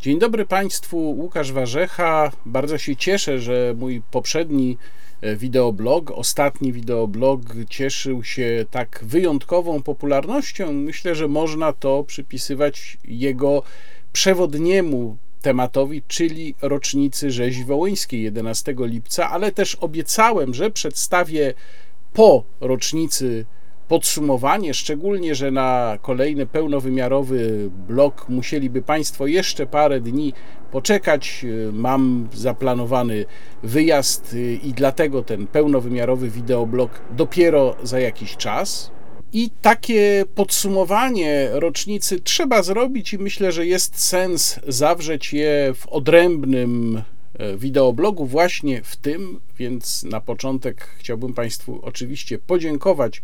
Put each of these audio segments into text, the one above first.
Dzień dobry Państwu, Łukasz Warzecha. Bardzo się cieszę, że mój poprzedni e, wideoblog, ostatni wideoblog cieszył się tak wyjątkową popularnością. Myślę, że można to przypisywać jego przewodniemu tematowi, czyli rocznicy rzezi wołyńskiej 11 lipca, ale też obiecałem, że przedstawię po rocznicy podsumowanie, szczególnie, że na kolejny pełnowymiarowy blok musieliby Państwo jeszcze parę dni poczekać. Mam zaplanowany wyjazd i dlatego ten pełnowymiarowy wideoblog dopiero za jakiś czas. I takie podsumowanie rocznicy trzeba zrobić, i myślę, że jest sens zawrzeć je w odrębnym e, wideoblogu, właśnie w tym. Więc na początek chciałbym Państwu oczywiście podziękować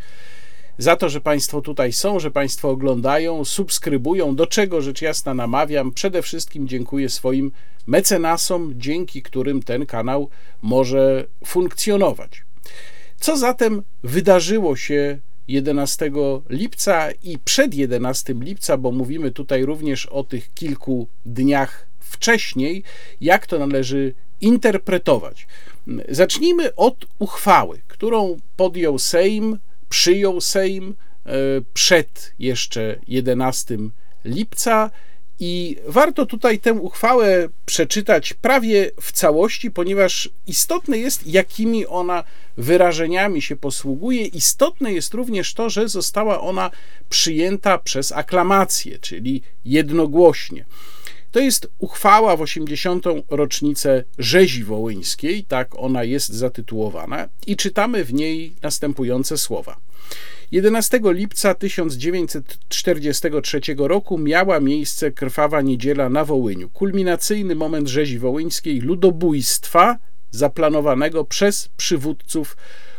za to, że Państwo tutaj są, że Państwo oglądają, subskrybują, do czego rzecz jasna namawiam. Przede wszystkim dziękuję swoim mecenasom, dzięki którym ten kanał może funkcjonować. Co zatem wydarzyło się 11 lipca i przed 11 lipca, bo mówimy tutaj również o tych kilku dniach wcześniej, jak to należy interpretować. Zacznijmy od uchwały, którą podjął Sejm przyjął Sejm e, przed jeszcze 11 lipca. I warto tutaj tę uchwałę przeczytać prawie w całości, ponieważ istotne jest, jakimi ona wyrażeniami się posługuje. Istotne jest również to, że została ona przyjęta przez aklamację, czyli jednogłośnie. To jest uchwała w 80. rocznicę rzezi wołyńskiej, tak ona jest zatytułowana, i czytamy w niej następujące słowa. 11 lipca 1943 roku miała miejsce krwawa niedziela na Wołyniu. Kulminacyjny moment rzezi wołyńskiej, ludobójstwa zaplanowanego przez przywódców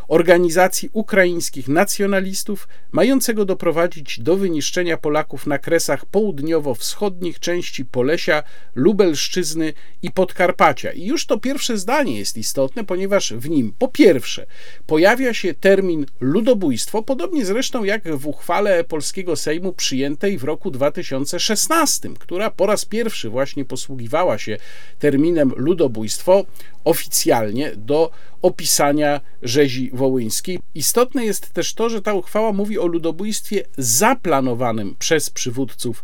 organizacji ukraińskich nacjonalistów, mającego doprowadzić do wyniszczenia Polaków na kresach południowo-wschodnich części Polesia, Lubelszczyzny i Podkarpacia. I już to pierwsze zdanie jest istotne, ponieważ w nim po pierwsze pojawia się termin ludobójstwo, podobnie zresztą jak w uchwale polskiego Sejmu przyjętej w roku 2016, która po raz pierwszy właśnie posługiwała się terminem ludobójstwo oficjalnie do opisania rzezi wołyńskiej. Istotne jest też to, że ta uchwała mówi o ludobójstwie zaplanowanym przez przywódców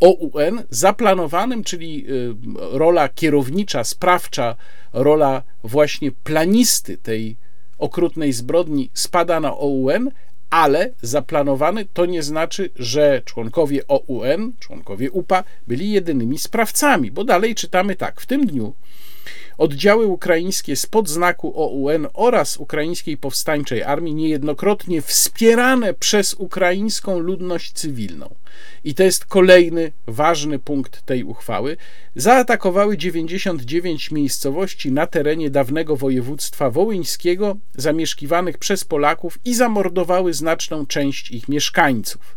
OUN, zaplanowanym, czyli y, rola kierownicza, sprawcza, rola właśnie planisty tej okrutnej zbrodni spada na OUN, ale zaplanowany to nie znaczy, że członkowie OUN, członkowie UPA byli jedynymi sprawcami, bo dalej czytamy tak. W tym dniu Oddziały ukraińskie spod znaku OUN oraz Ukraińskiej Powstańczej Armii niejednokrotnie wspierane przez ukraińską ludność cywilną. I to jest kolejny ważny punkt tej uchwały. Zaatakowały 99 miejscowości na terenie dawnego województwa wołyńskiego, zamieszkiwanych przez Polaków i zamordowały znaczną część ich mieszkańców.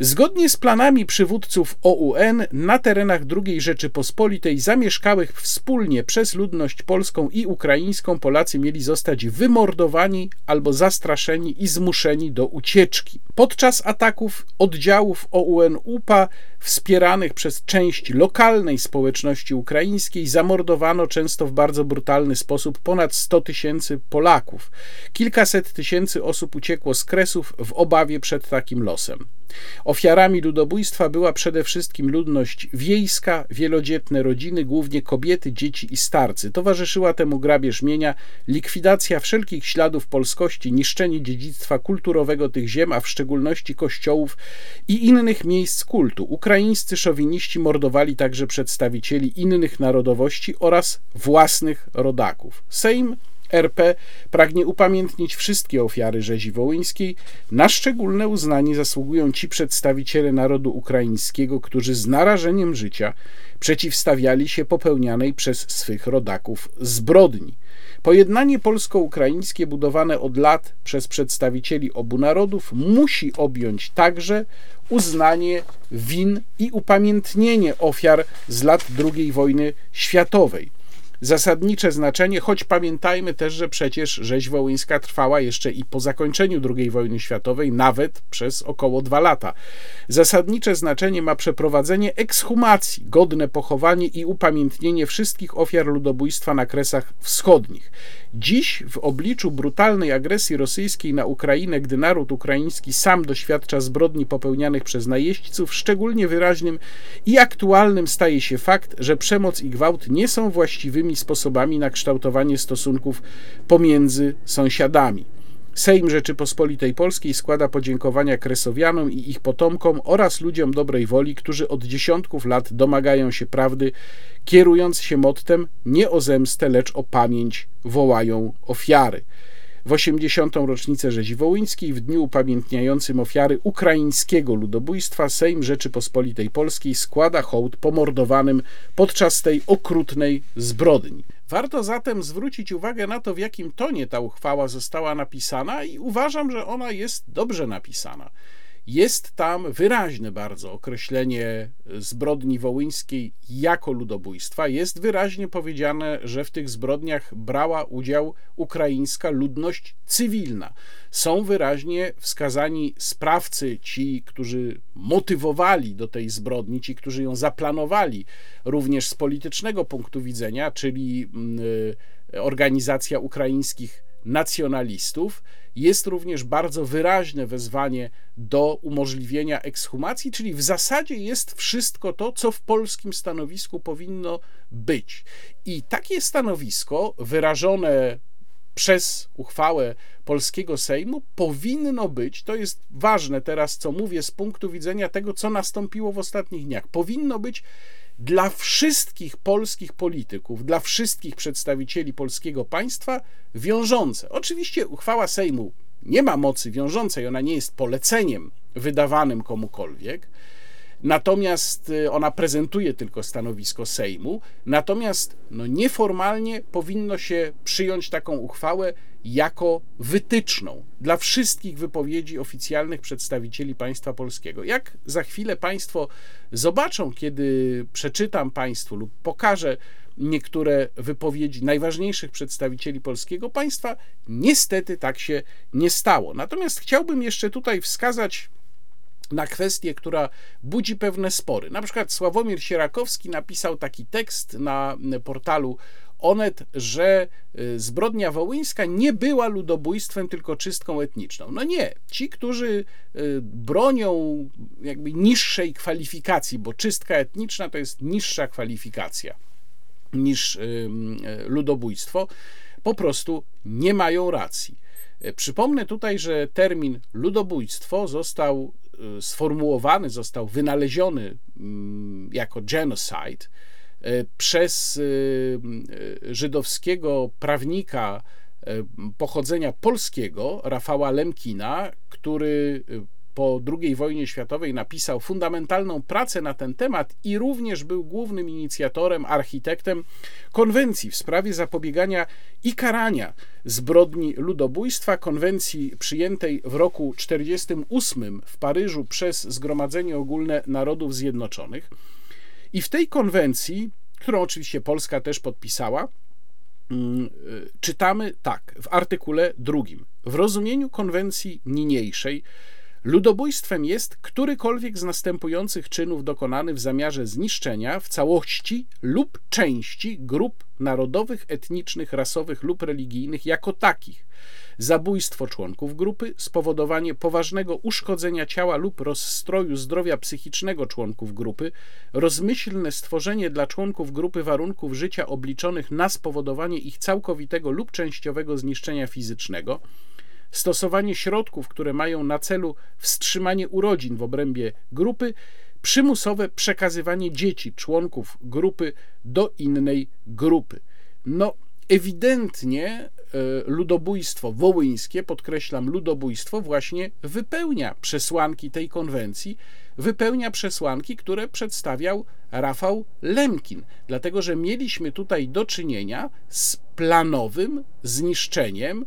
Zgodnie z planami przywódców OUN na terenach II Rzeczypospolitej zamieszkałych wspólnie przez ludność polską i ukraińską Polacy mieli zostać wymordowani albo zastraszeni i zmuszeni do ucieczki. Podczas ataków oddziałów OUN-UPA wspieranych przez część lokalnej społeczności ukraińskiej zamordowano często w bardzo brutalny sposób ponad 100 tysięcy Polaków. Kilkaset tysięcy osób uciekło z Kresów w obawie przed takim losem. Ofiarami ludobójstwa była przede wszystkim ludność wiejska, wielodzietne rodziny, głównie kobiety, dzieci i starcy. Towarzyszyła temu grabież mienia, likwidacja wszelkich śladów polskości, niszczenie dziedzictwa kulturowego tych ziem, a w szczególności kościołów i innych miejsc kultu. Ukraińscy szowiniści mordowali także przedstawicieli innych narodowości oraz własnych rodaków. Sejm RP pragnie upamiętnić wszystkie ofiary rzezi wołyńskiej. Na szczególne uznanie zasługują ci przedstawiciele narodu ukraińskiego, którzy z narażeniem życia przeciwstawiali się popełnianej przez swych rodaków zbrodni. Pojednanie polsko-ukraińskie, budowane od lat przez przedstawicieli obu narodów, musi objąć także uznanie win i upamiętnienie ofiar z lat II wojny światowej zasadnicze znaczenie, choć pamiętajmy też, że przecież rzeź wołyńska trwała jeszcze i po zakończeniu II wojny światowej, nawet przez około dwa lata. Zasadnicze znaczenie ma przeprowadzenie ekshumacji, godne pochowanie i upamiętnienie wszystkich ofiar ludobójstwa na Kresach Wschodnich. Dziś, w obliczu brutalnej agresji rosyjskiej na Ukrainę, gdy naród ukraiński sam doświadcza zbrodni popełnianych przez najeźdźców, szczególnie wyraźnym i aktualnym staje się fakt, że przemoc i gwałt nie są właściwymi sposobami na kształtowanie stosunków pomiędzy sąsiadami. Sejm Rzeczypospolitej Polskiej składa podziękowania Kresowianom i ich potomkom oraz ludziom dobrej woli, którzy od dziesiątków lat domagają się prawdy, kierując się mottem nie o zemstę, lecz o pamięć wołają ofiary. W 80. rocznicę rzezi wołyńskiej, w dniu upamiętniającym ofiary ukraińskiego ludobójstwa, Sejm Rzeczypospolitej Polskiej składa hołd pomordowanym podczas tej okrutnej zbrodni. Warto zatem zwrócić uwagę na to, w jakim tonie ta uchwała została napisana, i uważam, że ona jest dobrze napisana. Jest tam wyraźne bardzo określenie zbrodni wołyńskiej jako ludobójstwa. Jest wyraźnie powiedziane, że w tych zbrodniach brała udział ukraińska ludność cywilna. Są wyraźnie wskazani sprawcy, ci, którzy motywowali do tej zbrodni, ci, którzy ją zaplanowali, również z politycznego punktu widzenia, czyli mm, y, organizacja ukraińskich nacjonalistów jest również bardzo wyraźne wezwanie do umożliwienia ekshumacji, czyli w zasadzie jest wszystko to, co w polskim stanowisku powinno być. I takie stanowisko wyrażone przez uchwałę polskiego Sejmu powinno być, to jest ważne teraz, co mówię z punktu widzenia tego, co nastąpiło w ostatnich dniach, powinno być dla wszystkich polskich polityków, dla wszystkich przedstawicieli polskiego państwa wiążące. Oczywiście uchwała Sejmu nie ma mocy wiążącej, ona nie jest poleceniem wydawanym komukolwiek. Natomiast y, ona prezentuje tylko stanowisko Sejmu, natomiast no, nieformalnie powinno się przyjąć taką uchwałę jako wytyczną dla wszystkich wypowiedzi oficjalnych przedstawicieli państwa polskiego. Jak za chwilę Państwo zobaczą, kiedy przeczytam Państwu lub pokażę niektóre wypowiedzi najważniejszych przedstawicieli polskiego państwa, niestety tak się nie stało. Natomiast chciałbym jeszcze tutaj wskazać na kwestię, która budzi pewne spory. Na przykład Sławomir Sierakowski napisał taki tekst na portalu Onet, że y, zbrodnia wołyńska nie była ludobójstwem, tylko czystką etniczną. No nie. Ci, którzy y, bronią jakby niższej kwalifikacji, bo czystka etniczna to jest niższa kwalifikacja niż y, ludobójstwo, po prostu nie mają racji. Przypomnę tutaj, że termin ludobójstwo został sformułowany, został wynaleziony mm, jako genocide E, przez e, e, żydowskiego prawnika pochodzenia polskiego, Rafała Lemkina, który po II wojnie światowej napisał fundamentalną pracę na ten temat i również był głównym inicjatorem, architektem konwencji w sprawie zapobiegania i karania zbrodni ludobójstwa, konwencji przyjętej w roku 1948 w Paryżu przez Zgromadzenie Ogólne Narodów Zjednoczonych. I w tej konwencji, którą oczywiście Polska też podpisała, mm, y, czytamy tak w artykule drugim. W rozumieniu konwencji niniejszej ludobójstwem jest którykolwiek z następujących czynów dokonany w zamiarze zniszczenia w całości lub części grup narodowych, etnicznych, rasowych lub religijnych jako takich. Zabójstwo członków grupy, spowodowanie poważnego uszkodzenia ciała lub rozstroju zdrowia psychicznego członków grupy, rozmyślne stworzenie dla członków grupy warunków życia obliczonych na spowodowanie ich całkowitego lub częściowego zniszczenia fizycznego, stosowanie środków, które mają na celu wstrzymanie urodzin w obrębie grupy, przymusowe przekazywanie dzieci członków grupy do innej grupy. No, ewidentnie E, ludobójstwo wołyńskie, podkreślam, ludobójstwo właśnie wypełnia przesłanki tej konwencji, wypełnia przesłanki, które przedstawiał Rafał Lemkin, dlatego że mieliśmy tutaj do czynienia z planowym zniszczeniem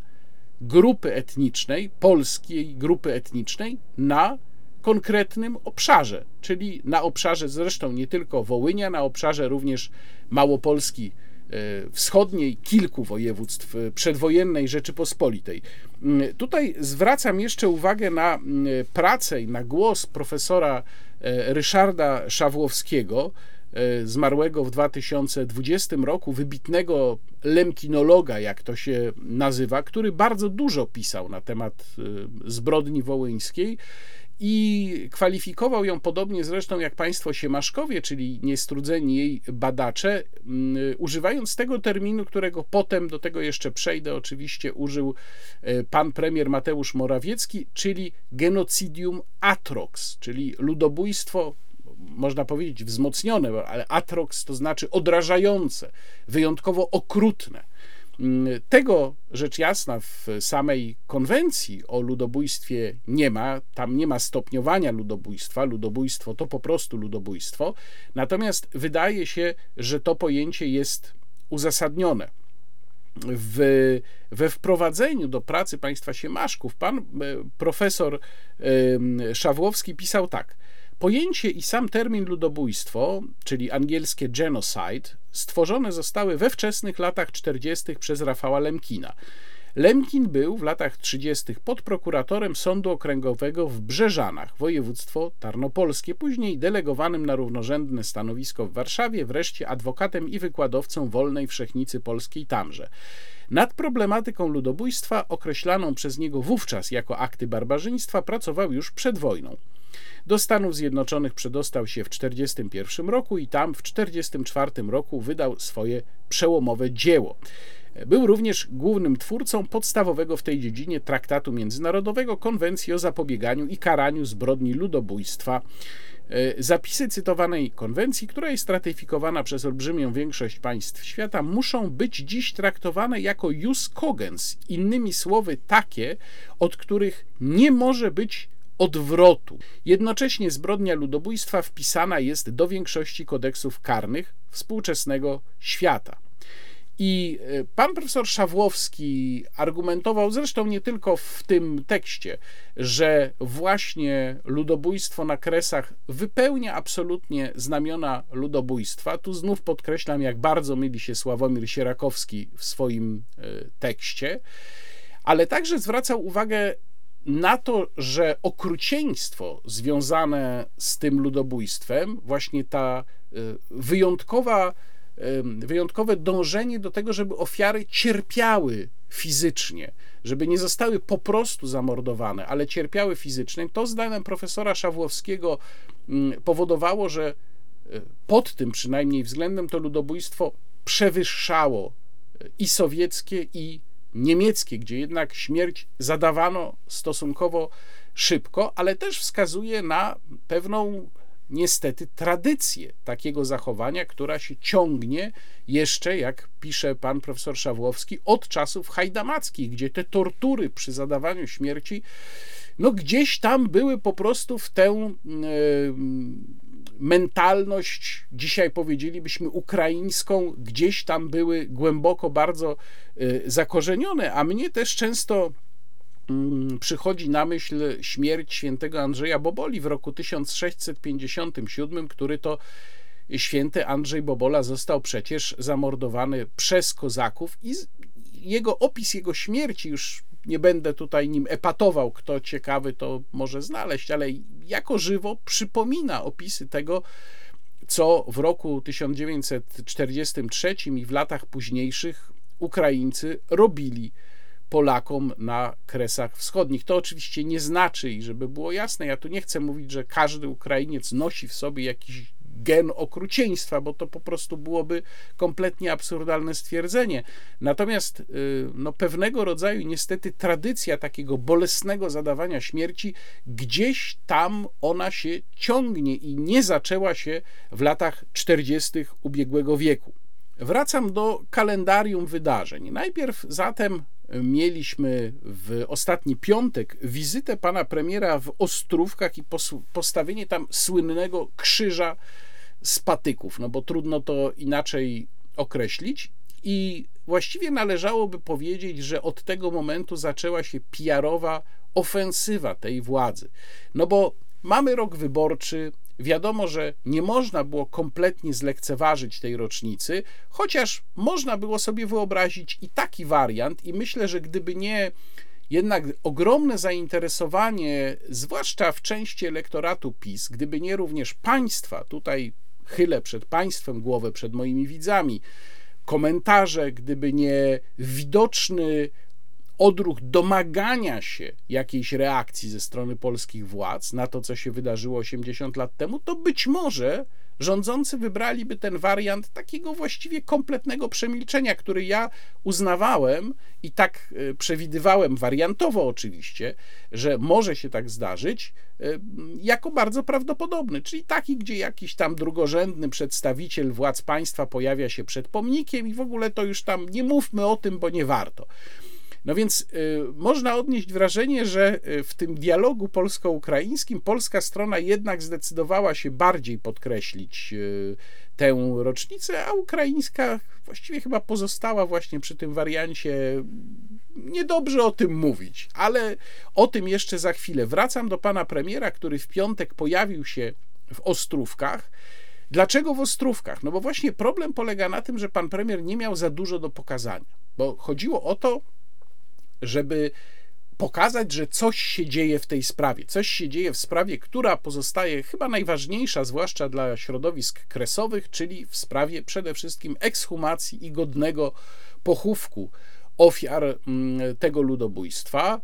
grupy etnicznej, polskiej grupy etnicznej na konkretnym obszarze, czyli na obszarze zresztą nie tylko Wołynia, na obszarze również Małopolski wschodniej, kilku województw przedwojennej Rzeczypospolitej. Mm, tutaj zwracam jeszcze uwagę na mm, pracę i na głos profesora Ryszarda Szawłowskiego, zmarłego w 2020 roku, wybitnego lemkinologa, jak to się nazywa, który bardzo dużo pisał na temat zbrodni wołyńskiej i kwalifikował ją podobnie zresztą jak państwo Siemaszkowie, czyli niestrudzeni jej badacze, używając tego terminu, którego potem do tego jeszcze przejdę, oczywiście użył e, pan premier Mateusz Morawiecki, czyli genocidium atrox, czyli ludobójstwo można powiedzieć wzmocnione, ale atrox to znaczy odrażające, wyjątkowo okrutne. Mm, tego rzecz jasna w samej konwencji o ludobójstwie nie ma. Tam nie ma stopniowania ludobójstwa. Ludobójstwo to po prostu ludobójstwo. Natomiast wydaje się, że to pojęcie jest uzasadnione. W, we wprowadzeniu do pracy państwa Siemaszków pan e, profesor Szawłowski pisał tak. Pojęcie i sam termin ludobójstwo, czyli angielskie genocide, stworzone zostały we wczesnych latach 40. przez Rafała Lemkina. Lemkin był w latach 30. podprokuratorem Sądu Okręgowego w Brzeżanach, województwo tarnopolskie, później delegowanym na równorzędne stanowisko w Warszawie, wreszcie adwokatem i wykładowcą Wolnej Wszechnicy Polskiej tamże. Nad problematyką ludobójstwa, określaną przez niego wówczas jako akty barbarzyństwa, pracował już przed wojną. Do Stanów Zjednoczonych przedostał się w 1941 roku i tam w 1944 roku wydał swoje przełomowe dzieło. Był również głównym twórcą podstawowego w tej dziedzinie traktatu międzynarodowego Konwencji o zapobieganiu i karaniu zbrodni ludobójstwa. E, zapisy cytowanej konwencji, która jest ratyfikowana przez olbrzymią większość państw świata, muszą być dziś traktowane jako jus cogens, innymi słowy takie, od których nie może być odwrotu. Jednocześnie zbrodnia ludobójstwa wpisana jest do większości kodeksów karnych współczesnego świata. I e, pan profesor Szawłowski argumentował, zresztą nie tylko w tym tekście, że właśnie ludobójstwo na kresach wypełnia absolutnie znamiona ludobójstwa. Tu znów podkreślam, jak bardzo myli się Sławomir Sierakowski w swoim e, tekście, ale także zwracał uwagę na to, że okrucieństwo związane z tym ludobójstwem, właśnie ta y, wyjątkowa, wyjątkowe dążenie do tego, żeby ofiary cierpiały fizycznie, żeby nie zostały po prostu zamordowane, ale cierpiały fizycznie, to zdaniem profesora Szawłowskiego mm, powodowało, że y, pod tym przynajmniej względem to ludobójstwo przewyższało y, i sowieckie, i niemieckie, gdzie jednak śmierć zadawano stosunkowo szybko, ale też wskazuje na pewną niestety tradycję takiego zachowania, która się ciągnie jeszcze, jak pisze pan profesor Szawłowski, od czasów hajdamackich, gdzie te tortury przy zadawaniu śmierci, no gdzieś tam były po prostu w tę mentalność, dzisiaj powiedzielibyśmy ukraińską, gdzieś tam były głęboko bardzo y, zakorzenione, a mnie też często przychodzi na myśl śmierć świętego Andrzeja Boboli w roku 1657, który to święty Andrzej Bobola został przecież zamordowany przez kozaków i jego opis jego śmierci już nie będę tutaj nim epatował, kto ciekawy to może znaleźć, ale jako żywo przypomina opisy tego, co w roku 1943 i w latach późniejszych Ukraińcy robili Polakom na kresach wschodnich. To oczywiście nie znaczy, i żeby było jasne, ja tu nie chcę mówić, że każdy Ukrainiec nosi w sobie jakiś gen okrucieństwa, bo to po prostu byłoby kompletnie absurdalne stwierdzenie. Natomiast y, no, pewnego rodzaju niestety tradycja takiego bolesnego zadawania śmierci, gdzieś tam ona się ciągnie i nie zaczęła się w latach 40. ubiegłego wieku. Wracam do kalendarium wydarzeń. Najpierw zatem mieliśmy w ostatni piątek wizytę pana premiera w Ostrówkach i postawienie tam słynnego krzyża z patyków, no bo trudno to inaczej określić. I właściwie należałoby powiedzieć, że od tego momentu zaczęła się PR-owa ofensywa tej władzy. No bo mamy rok wyborczy, wiadomo, że nie można było kompletnie zlekceważyć tej rocznicy, chociaż można było sobie wyobrazić i taki wariant, i myślę, że gdyby nie jednak ogromne zainteresowanie, zwłaszcza w części elektoratu PiS, gdyby nie również państwa, tutaj chylę przed państwem głowę, przed moimi widzami, komentarze, gdyby nie widoczny odruch domagania się jakiejś reakcji ze strony polskich władz na to, co się wydarzyło 80 lat temu, to być może rządzący wybraliby ten wariant takiego właściwie kompletnego przemilczenia, który ja uznawałem i tak e, przewidywałem, wariantowo oczywiście, że może się tak zdarzyć, e, jako bardzo prawdopodobny, czyli taki, gdzie jakiś tam drugorzędny przedstawiciel władz państwa pojawia się przed pomnikiem i w ogóle to już tam nie mówmy o tym, bo nie warto. No więc y, można odnieść wrażenie, że y, w tym dialogu polsko-ukraińskim polska strona jednak zdecydowała się bardziej podkreślić y, tę rocznicę, a ukraińska właściwie chyba pozostała właśnie przy tym wariancie. Niedobrze o tym mówić, ale o tym jeszcze za chwilę. Wracam do pana premiera, który w piątek pojawił się w Ostrówkach. Dlaczego w Ostrówkach? No bo właśnie problem polega na tym, że pan premier nie miał za dużo do pokazania, bo chodziło o to, żeby pokazać, że coś się dzieje w tej sprawie. Coś się dzieje w sprawie, która pozostaje chyba najważniejsza, zwłaszcza dla środowisk kresowych, czyli w sprawie przede wszystkim ekshumacji i godnego pochówku ofiar mm, tego ludobójstwa.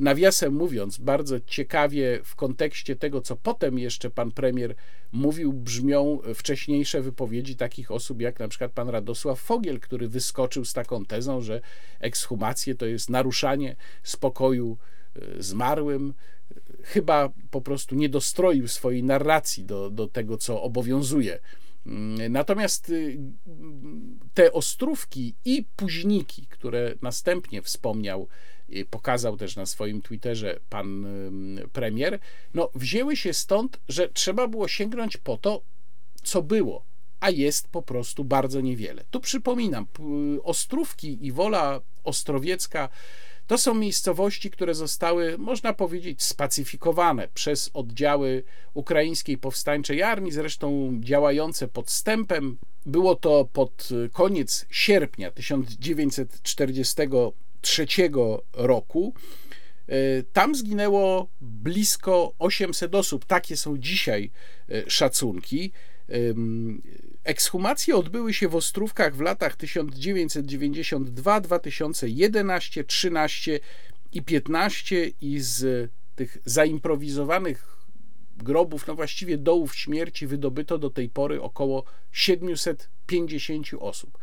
Nawiasem mówiąc, bardzo ciekawie w kontekście tego, co potem jeszcze pan premier mówił, brzmią wcześniejsze wypowiedzi takich osób jak na przykład pan Radosław Fogiel, który wyskoczył z taką tezą, że ekshumacje to jest naruszanie spokoju e, zmarłym. Chyba po prostu nie dostroił swojej narracji do, do tego, co obowiązuje. Mm, natomiast y, te ostrówki i późniki, które następnie wspomniał pokazał też na swoim Twitterze pan premier, no wzięły się stąd, że trzeba było sięgnąć po to, co było, a jest po prostu bardzo niewiele. Tu przypominam, Ostrówki i Wola Ostrowiecka to są miejscowości, które zostały, można powiedzieć, spacyfikowane przez oddziały ukraińskiej powstańczej armii, zresztą działające podstępem. Było to pod koniec sierpnia 1940 trzeciego roku. E, tam zginęło blisko 800 osób. Takie są dzisiaj e, szacunki. Ekshumacje odbyły się w Ostrówkach w latach 1992, 2011, 13 i 15 i z tych zaimprowizowanych grobów, no właściwie dołów śmierci wydobyto do tej pory około 750 osób.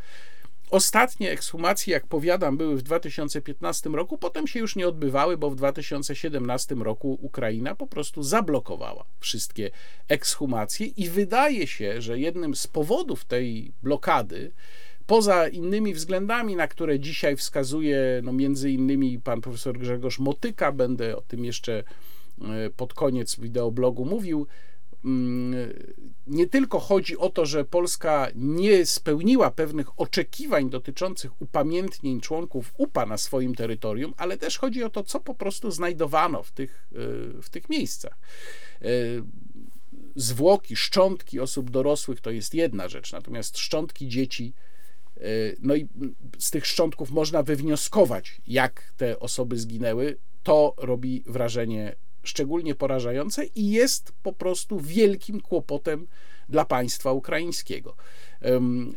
Ostatnie ekshumacje, jak powiadam, były w 2015 roku, potem się już nie odbywały, bo w 2017 roku Ukraina po prostu zablokowała wszystkie ekshumacje i wydaje się, że jednym z powodów tej blokady, poza innymi względami, na które dzisiaj wskazuje no między innymi pan profesor Grzegorz Motyka, będę o tym jeszcze e, pod koniec wideoblogu mówił, nie tylko chodzi o to, że Polska nie spełniła pewnych oczekiwań dotyczących upamiętnień członków UPA na swoim terytorium, ale też chodzi o to, co po prostu znajdowano w tych, e, w tych miejscach. E, zwłoki, szczątki osób dorosłych to jest jedna rzecz, natomiast szczątki dzieci, e, no i z tych szczątków można wywnioskować, jak te osoby zginęły. To robi wrażenie szczególnie porażające i jest po prostu wielkim kłopotem dla państwa ukraińskiego.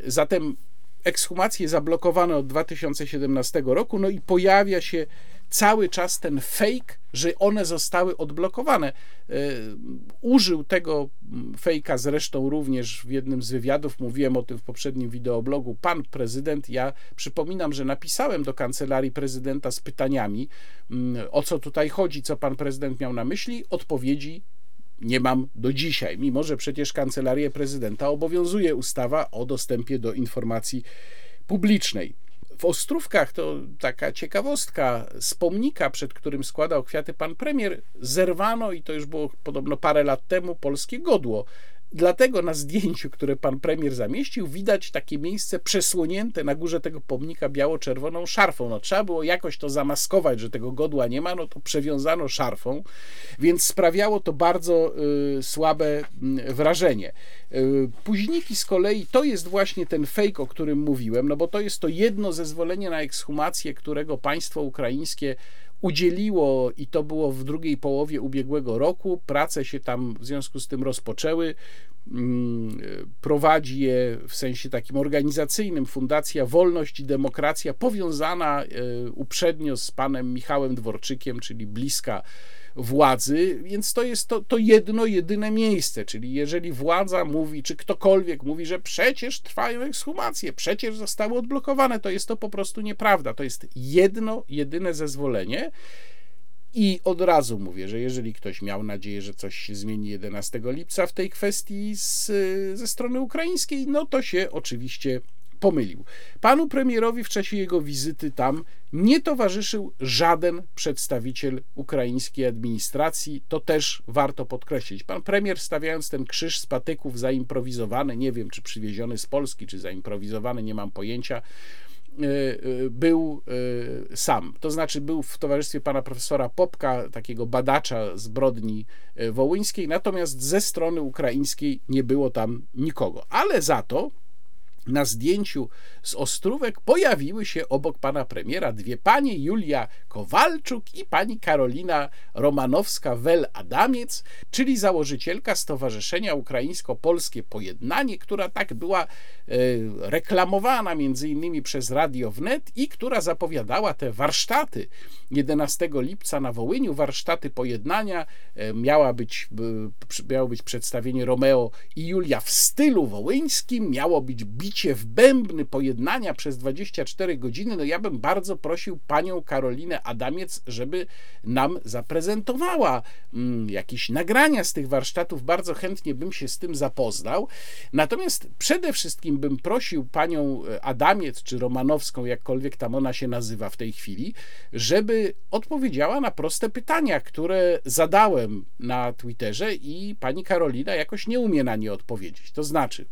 Zatem ekshumacje zablokowane od 2017 roku, no i pojawia się cały czas ten fake, że one zostały odblokowane. E, użył tego fejka zresztą również w jednym z wywiadów, mówiłem o tym w poprzednim wideoblogu, pan prezydent. Ja przypominam, że napisałem do kancelarii prezydenta z pytaniami, mm, o co tutaj chodzi, co pan prezydent miał na myśli. Odpowiedzi nie mam do dzisiaj, mimo że przecież kancelarię prezydenta obowiązuje ustawa o dostępie do informacji publicznej. W Ostrówkach to taka ciekawostka z pomnika, przed którym składał kwiaty pan premier, zerwano i to już było podobno parę lat temu polskie godło. Dlatego na zdjęciu, które pan premier zamieścił, widać takie miejsce przesłonięte na górze tego pomnika biało-czerwoną szarfą. No, trzeba było jakoś to zamaskować, że tego godła nie ma, no to przewiązano szarfą, więc sprawiało to bardzo y, słabe y, wrażenie. Y, późniki z kolei to jest właśnie ten fake, o którym mówiłem, no bo to jest to jedno zezwolenie na ekshumację, którego państwo ukraińskie udzieliło i to było w drugiej połowie ubiegłego roku. Prace się tam w związku z tym rozpoczęły. Mm, prowadzi je w sensie takim organizacyjnym Fundacja Wolność i Demokracja, powiązana e, uprzednio z panem Michałem Dworczykiem, czyli bliska władzy, więc to jest to, to jedno, jedyne miejsce, czyli jeżeli władza mówi, czy ktokolwiek mówi, że przecież trwają ekshumacje, przecież zostały odblokowane, to jest to po prostu nieprawda. To jest jedno, jedyne zezwolenie. I od razu mówię, że jeżeli ktoś miał nadzieję, że coś się zmieni 11 lipca w tej kwestii z, ze strony ukraińskiej, no to się oczywiście pomylił. Panu premierowi w czasie jego wizyty tam nie towarzyszył żaden przedstawiciel ukraińskiej administracji. To też warto podkreślić. Pan premier, stawiając ten krzyż z patyków zaimprowizowany, nie wiem czy przywieziony z Polski, czy zaimprowizowany, nie mam pojęcia, e, e, był e, sam. To znaczy był w towarzystwie pana profesora Popka, takiego badacza zbrodni wołyńskiej, natomiast ze strony ukraińskiej nie było tam nikogo. Ale za to na zdjęciu z Ostrówek pojawiły się obok pana premiera dwie panie, Julia Kowalczuk i pani Karolina Romanowska-Wel-Adamiec, czyli założycielka Stowarzyszenia Ukraińsko-Polskie Pojednanie, która tak była e, reklamowana między innymi przez Radio Wnet i która zapowiadała te warsztaty 11 lipca na Wołyniu, warsztaty pojednania. E, miała być, miało być przedstawienie Romeo i Julia w stylu wołyńskim, miało być bicie w bębny pojednania przez 24 godziny. No ja bym bardzo prosił panią Karolinę Adamiec, żeby nam zaprezentowała mm, jakieś nagrania z tych warsztatów. Bardzo chętnie bym się z tym zapoznał. Natomiast przede wszystkim bym prosił panią e, Adamiec czy Romanowską, jakkolwiek tam ona się nazywa w tej chwili, żeby odpowiedziała na proste pytania, które zadałem na Twitterze i pani Karolina jakoś nie umie na nie odpowiedzieć. To znaczy,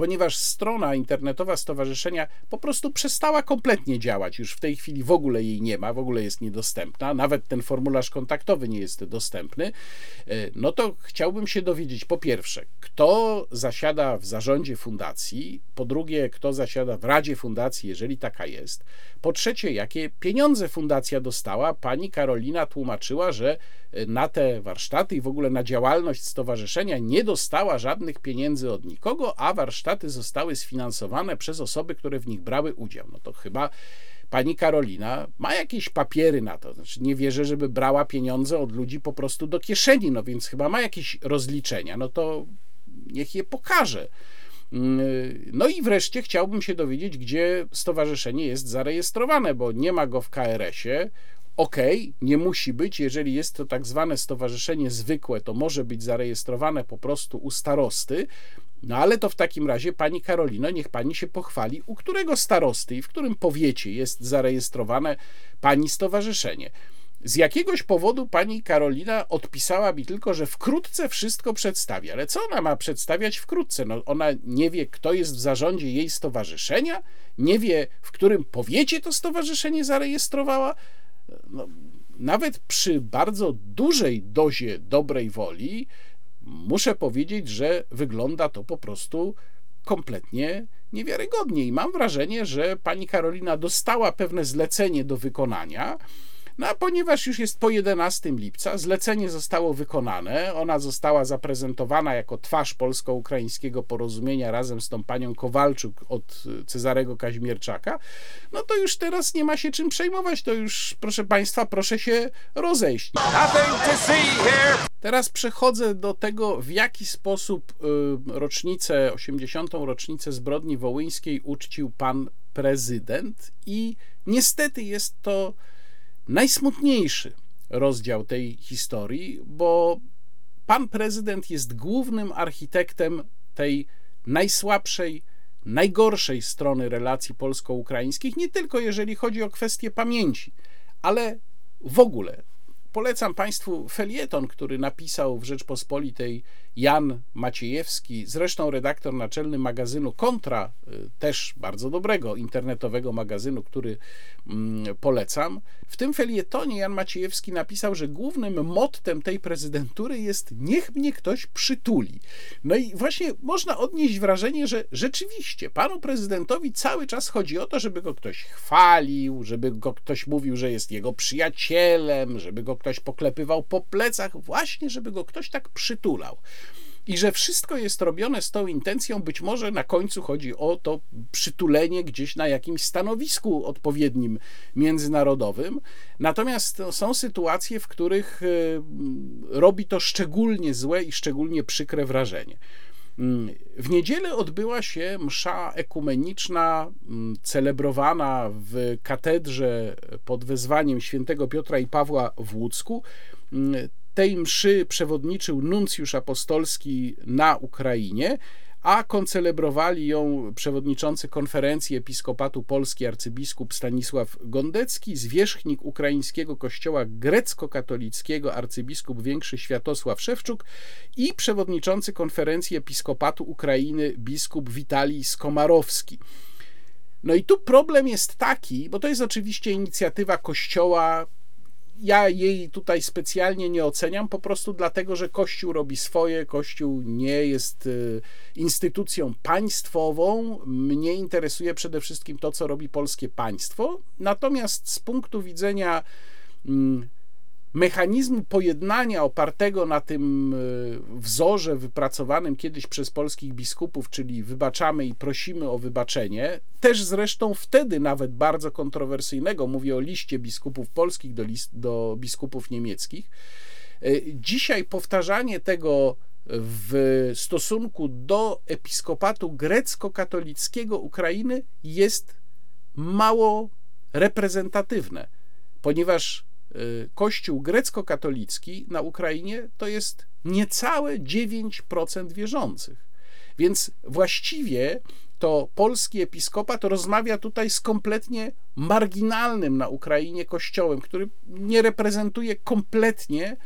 ponieważ strona internetowa stowarzyszenia po prostu przestała kompletnie działać. Już w tej chwili w ogóle jej nie ma, w ogóle jest niedostępna, nawet ten formularz kontaktowy nie jest dostępny. E, no to chciałbym się dowiedzieć, po pierwsze, kto zasiada w zarządzie fundacji, po drugie, kto zasiada w Radzie Fundacji, jeżeli taka jest, po trzecie, jakie pieniądze fundacja dostała. Pani Karolina tłumaczyła, że na te warsztaty i w ogóle na działalność stowarzyszenia nie dostała żadnych pieniędzy od nikogo, a warsztaty zostały sfinansowane przez osoby, które w nich brały udział. No to chyba pani Karolina ma jakieś papiery na to. Znaczy, nie wierzę, żeby brała pieniądze od ludzi po prostu do kieszeni, no więc chyba ma jakieś rozliczenia. No to niech je pokaże. Mm, no i wreszcie chciałbym się dowiedzieć, gdzie stowarzyszenie jest zarejestrowane, bo nie ma go w KRS-ie. OK, nie musi być, jeżeli jest to tak zwane stowarzyszenie zwykłe, to może być zarejestrowane po prostu u starosty, no ale to w takim razie, pani Karolino, niech pani się pochwali, u którego starosty i w którym powiecie jest zarejestrowane pani stowarzyszenie. Z jakiegoś powodu pani Karolina odpisała mi tylko, że wkrótce wszystko przedstawi. Ale co ona ma przedstawiać wkrótce? No, ona nie wie, kto jest w zarządzie jej stowarzyszenia, nie wie, w którym powiecie to stowarzyszenie zarejestrowała no, nawet przy bardzo dużej dozie dobrej woli, muszę powiedzieć, że wygląda to po prostu kompletnie niewiarygodnie. I mam wrażenie, że pani Karolina dostała pewne zlecenie do wykonania no a ponieważ już jest po 11 lipca, zlecenie zostało wykonane, ona została zaprezentowana jako twarz polsko-ukraińskiego porozumienia razem z tą panią Kowalczuk od Cezarego Kaźmierczaka, no to już teraz nie ma się czym przejmować, to już proszę państwa, proszę się rozejść. Teraz przechodzę do tego, w jaki sposób y, rocznicę, 80. rocznicę zbrodni wołyńskiej uczcił pan prezydent i niestety jest to najsmutniejszy rozdział tej historii, bo pan prezydent jest głównym architektem tej najsłabszej, najgorszej strony relacji polsko-ukraińskich, nie tylko jeżeli chodzi o kwestie pamięci, ale w ogóle. Polecam Państwu felieton, który napisał w Rzeczpospolitej Jan Maciejewski, zresztą redaktor naczelny magazynu Kontra, y, też bardzo dobrego internetowego magazynu, który mm, polecam. W tym felietonie Jan Maciejewski napisał, że głównym mottem tej prezydentury jest niech mnie ktoś przytuli. No i właśnie można odnieść wrażenie, że rzeczywiście panu prezydentowi cały czas chodzi o to, żeby go ktoś chwalił, żeby go ktoś mówił, że jest jego przyjacielem, żeby go ktoś poklepywał po plecach, właśnie żeby go ktoś tak przytulał. I że wszystko jest robione z tą intencją, być może na końcu chodzi o to przytulenie gdzieś na jakimś stanowisku odpowiednim międzynarodowym. Natomiast są sytuacje, w których y, robi to szczególnie złe i szczególnie przykre wrażenie. Mm, w niedzielę odbyła się msza ekumeniczna, mm, celebrowana w katedrze pod wezwaniem świętego Piotra i Pawła w Łódzku. Tej mszy przewodniczył nuncjusz apostolski na Ukrainie, a koncelebrowali ją przewodniczący konferencji Episkopatu Polski arcybiskup Stanisław Gondecki, zwierzchnik ukraińskiego kościoła grecko-katolickiego arcybiskup większy Światosław Szewczuk i przewodniczący konferencji Episkopatu Ukrainy biskup Witalij Skomarowski. No i tu problem jest taki, bo to jest oczywiście inicjatywa Kościoła ja jej tutaj specjalnie nie oceniam, po prostu dlatego, że Kościół robi swoje, Kościół nie jest y, instytucją państwową. Mnie interesuje przede wszystkim to, co robi polskie państwo. Natomiast z punktu widzenia mm, mechanizmu pojednania opartego na tym e, wzorze wypracowanym kiedyś przez polskich biskupów, czyli wybaczamy i prosimy o wybaczenie, też zresztą wtedy nawet bardzo kontrowersyjnego, mówię o liście biskupów polskich do, list, do biskupów niemieckich. E, dzisiaj powtarzanie tego w stosunku do episkopatu grecko-katolickiego Ukrainy jest mało reprezentatywne, ponieważ kościół grecko-katolicki na Ukrainie to jest niecałe 9% wierzących. Więc właściwie to polski episkopat rozmawia tutaj z kompletnie marginalnym na Ukrainie kościołem, który nie reprezentuje kompletnie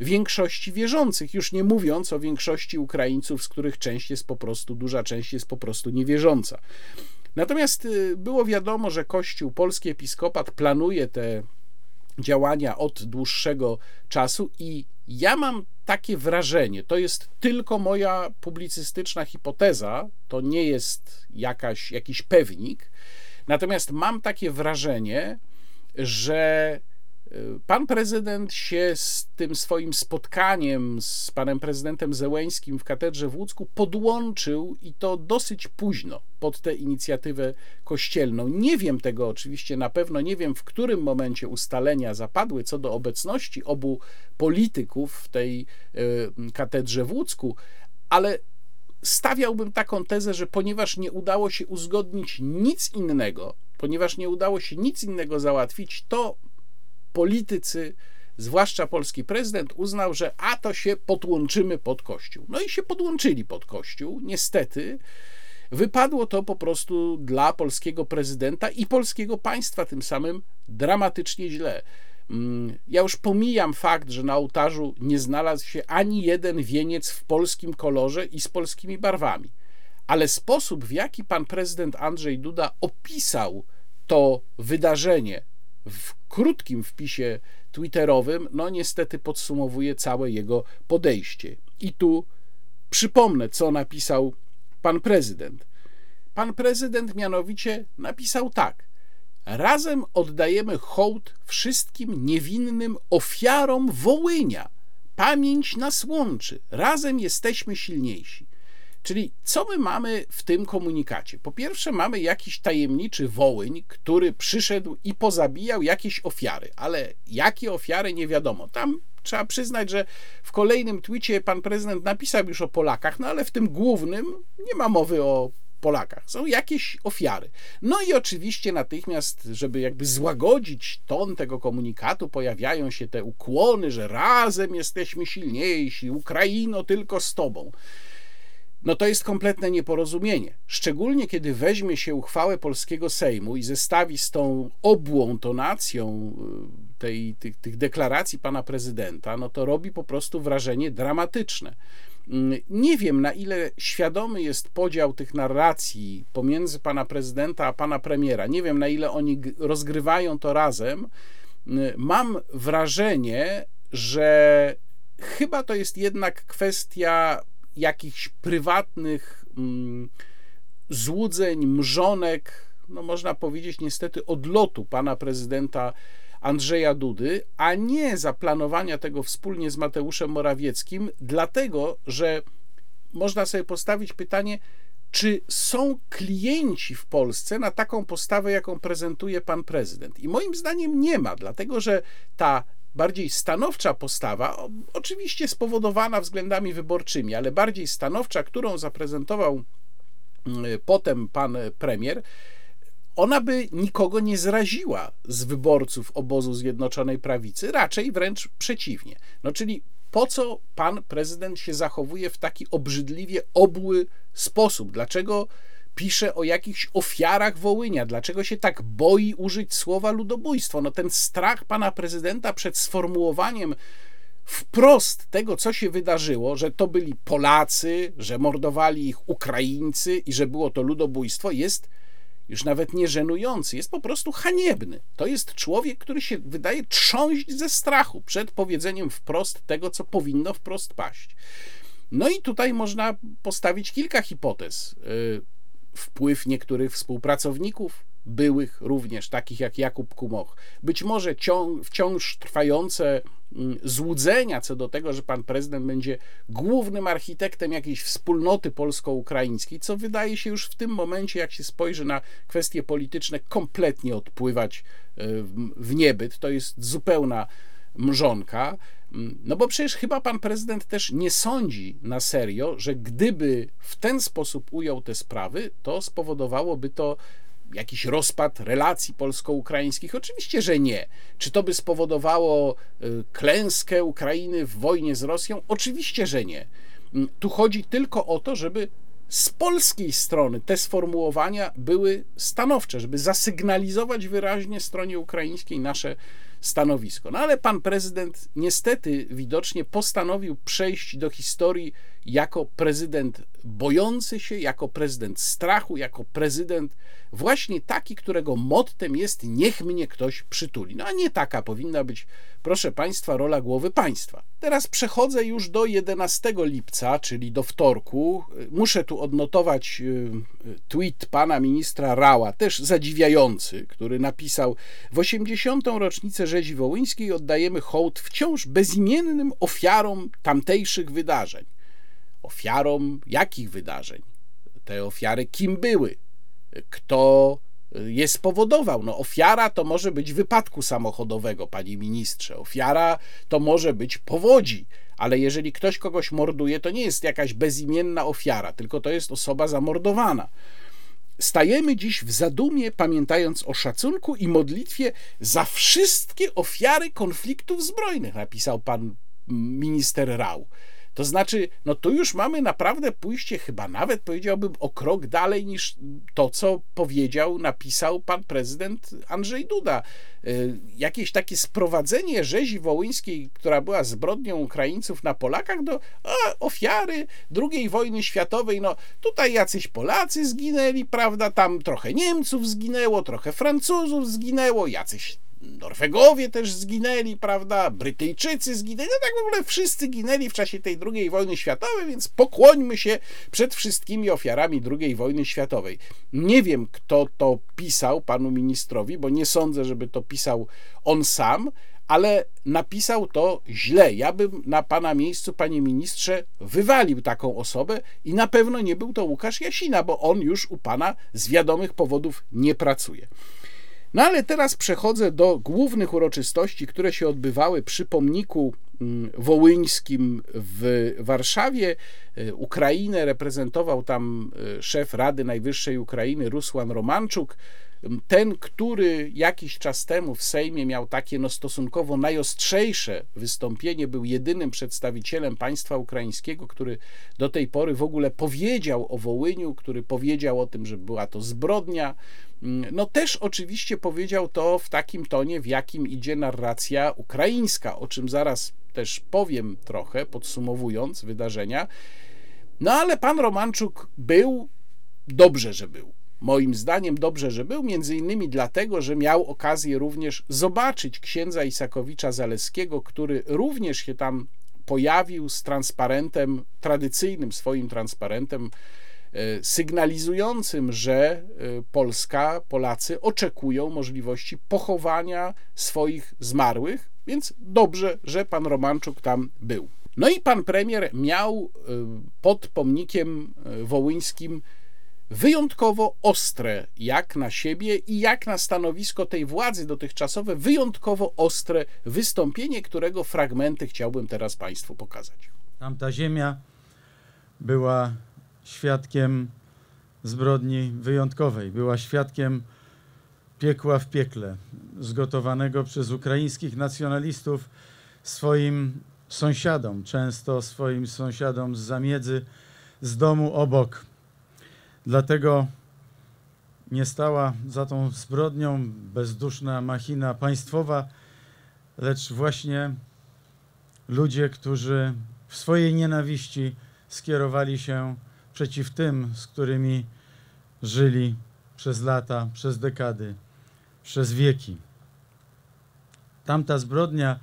większości wierzących, już nie mówiąc o większości Ukraińców, z których część jest po prostu, duża część jest po prostu niewierząca. Natomiast y, było wiadomo, że Kościół, polski episkopat planuje te działania od dłuższego czasu i ja mam takie wrażenie, to jest tylko moja publicystyczna hipoteza, to nie jest jakaś, jakiś pewnik, natomiast mam takie wrażenie, że Pan prezydent się z tym swoim spotkaniem z panem prezydentem Zełęńskim w katedrze w Łódzku podłączył i to dosyć późno pod tę inicjatywę kościelną. Nie wiem tego oczywiście na pewno, nie wiem w którym momencie ustalenia zapadły co do obecności obu polityków w tej y, katedrze w Łódzku, ale stawiałbym taką tezę, że ponieważ nie udało się uzgodnić nic innego, ponieważ nie udało się nic innego załatwić, to politycy, zwłaszcza polski prezydent, uznał, że a to się podłączymy pod Kościół. No i się podłączyli pod Kościół. Niestety wypadło to po prostu dla polskiego prezydenta i polskiego państwa tym samym dramatycznie źle. Mm, ja już pomijam fakt, że na ołtarzu nie znalazł się ani jeden wieniec w polskim kolorze i z polskimi barwami, ale sposób, w jaki pan prezydent Andrzej Duda opisał to wydarzenie, w krótkim wpisie twitterowym, no niestety podsumowuje całe jego podejście. I tu przypomnę, co napisał pan prezydent. Pan prezydent mianowicie napisał tak: Razem oddajemy hołd wszystkim niewinnym ofiarom Wołynia. Pamięć nas łączy, razem jesteśmy silniejsi. Czyli co my mamy w tym komunikacie? Po pierwsze, mamy jakiś tajemniczy wołyń, który przyszedł i pozabijał jakieś ofiary, ale jakie ofiary nie wiadomo. Tam trzeba przyznać, że w kolejnym twicie pan prezydent napisał już o Polakach, no ale w tym głównym nie ma mowy o Polakach. Są jakieś ofiary. No i oczywiście natychmiast, żeby jakby złagodzić ton tego komunikatu, pojawiają się te ukłony, że razem jesteśmy silniejsi, Ukraino tylko z tobą no to jest kompletne nieporozumienie. Szczególnie kiedy weźmie się uchwałę polskiego Sejmu i zestawi z tą obłą tonacją tej, tych, tych deklaracji pana prezydenta, no to robi po prostu wrażenie dramatyczne. Mm, nie wiem, na ile świadomy jest podział tych narracji pomiędzy pana prezydenta a pana premiera. Nie wiem, na ile oni rozgrywają to razem. Mm, mam wrażenie, że chyba to jest jednak kwestia jakichś prywatnych mm, złudzeń, mrzonek, no można powiedzieć niestety odlotu pana prezydenta Andrzeja Dudy, a nie zaplanowania tego wspólnie z Mateuszem Morawieckim, dlatego że można sobie postawić pytanie, czy są klienci w Polsce na taką postawę, jaką prezentuje pan prezydent. I moim zdaniem nie ma, dlatego że ta bardziej stanowcza postawa, oczywiście spowodowana względami wyborczymi, ale bardziej stanowcza, którą zaprezentował mm, potem pan premier, ona by nikogo nie zraziła z wyborców obozu Zjednoczonej Prawicy, raczej wręcz przeciwnie. No czyli po co pan prezydent się zachowuje w taki obrzydliwie obły sposób? Dlaczego pisze o jakichś ofiarach Wołynia? Dlaczego się tak boi użyć słowa ludobójstwo? No ten strach pana prezydenta przed sformułowaniem wprost tego, co się wydarzyło, że to byli Polacy, że mordowali ich Ukraińcy i że było to ludobójstwo, jest już nawet nie żenujący, jest po prostu haniebny. To jest człowiek, który się wydaje trząść ze strachu przed powiedzeniem wprost tego, co powinno wprost paść. No i tutaj można postawić kilka hipotez. Wpływ niektórych współpracowników, byłych również, takich jak Jakub Kumoch. Być może wciąż trwające mm, złudzenia co do tego, że pan prezydent będzie głównym architektem jakiejś wspólnoty polsko-ukraińskiej, co wydaje się już w tym momencie, jak się spojrzy na kwestie polityczne, kompletnie odpływać e, w niebyt. To jest zupełna mrzonka. Mm, no bo przecież chyba pan prezydent też nie sądzi na serio, że gdyby w ten sposób ujął te sprawy, to spowodowałoby to jakiś rozpad relacji polsko-ukraińskich? Oczywiście, że nie. Czy to by spowodowało y, klęskę Ukrainy w wojnie z Rosją? Oczywiście, że nie. Mm, tu chodzi tylko o to, żeby z polskiej strony te sformułowania były stanowcze, żeby zasygnalizować wyraźnie stronie ukraińskiej nasze stanowisko. No ale pan prezydent niestety widocznie postanowił przejść do historii jako prezydent bojący się, jako prezydent strachu, jako prezydent właśnie taki, którego mottem jest niech mnie ktoś przytuli. No a nie taka powinna być, proszę Państwa, rola głowy państwa. Teraz przechodzę już do 11 lipca, czyli do wtorku. Muszę tu odnotować y, tweet pana ministra Rała, też zadziwiający, który napisał w 80. rocznicę rzezi wołyńskiej oddajemy hołd wciąż bezimiennym ofiarom tamtejszych wydarzeń ofiarą jakich wydarzeń? Te ofiary kim były? Kto je spowodował? No, ofiara to może być wypadku samochodowego, panie ministrze. Ofiara to może być powodzi, ale jeżeli ktoś kogoś morduje, to nie jest jakaś bezimienna ofiara, tylko to jest osoba zamordowana. Stajemy dziś w zadumie, pamiętając o szacunku i modlitwie za wszystkie ofiary konfliktów zbrojnych, napisał pan minister Rał. To znaczy, no tu już mamy naprawdę pójście, chyba nawet powiedziałbym, o krok dalej niż to, co powiedział, napisał pan prezydent Andrzej Duda. Y, jakieś takie sprowadzenie rzezi wołyńskiej, która była zbrodnią Ukraińców na Polakach, do a, ofiary II wojny światowej. No tutaj jacyś Polacy zginęli, prawda? Tam trochę Niemców zginęło, trochę Francuzów zginęło, jacyś Norwegowie też zginęli, prawda? Brytyjczycy zginęli, no tak w ogóle wszyscy ginęli w czasie tej II wojny światowej, więc pokłońmy się przed wszystkimi ofiarami II wojny światowej. Nie wiem, kto to pisał panu ministrowi, bo nie sądzę, żeby to pisał on sam, ale napisał to źle. Ja bym na pana miejscu, panie ministrze, wywalił taką osobę i na pewno nie był to Łukasz Jasina, bo on już u pana z wiadomych powodów nie pracuje. No ale teraz przechodzę do głównych uroczystości, które się odbywały przy pomniku mm, wołyńskim w Warszawie. E, Ukrainę reprezentował tam e, szef Rady Najwyższej Ukrainy Rusłan Romanczuk. Ten, który jakiś czas temu w Sejmie miał takie no stosunkowo najostrzejsze wystąpienie, był jedynym przedstawicielem państwa ukraińskiego, który do tej pory w ogóle powiedział o Wołyniu, który powiedział o tym, że była to zbrodnia. No też oczywiście powiedział to w takim tonie, w jakim idzie narracja ukraińska, o czym zaraz też powiem trochę, podsumowując wydarzenia. No ale pan Romanczuk był, dobrze, że był. Moim zdaniem dobrze, że był, między innymi dlatego, że miał okazję również zobaczyć księdza Isakowicza Zaleskiego, który również się tam pojawił z transparentem, tradycyjnym swoim transparentem, e, sygnalizującym, że e, Polska, Polacy oczekują możliwości pochowania swoich zmarłych, więc dobrze, że pan Romanczuk tam był. No i pan premier miał e, pod pomnikiem wołyńskim wyjątkowo ostre, jak na siebie i jak na stanowisko tej władzy dotychczasowe, wyjątkowo ostre wystąpienie, którego fragmenty chciałbym teraz Państwu pokazać. Tamta ziemia była świadkiem zbrodni wyjątkowej, była świadkiem piekła w piekle, zgotowanego przez ukraińskich nacjonalistów swoim sąsiadom, często swoim sąsiadom z zamiedzy, z domu obok. Dlatego nie stała za tą zbrodnią bezduszna machina państwowa, lecz właśnie ludzie, którzy w swojej nienawiści skierowali się przeciw tym, z którymi żyli przez lata, przez dekady, przez wieki. Tamta zbrodnia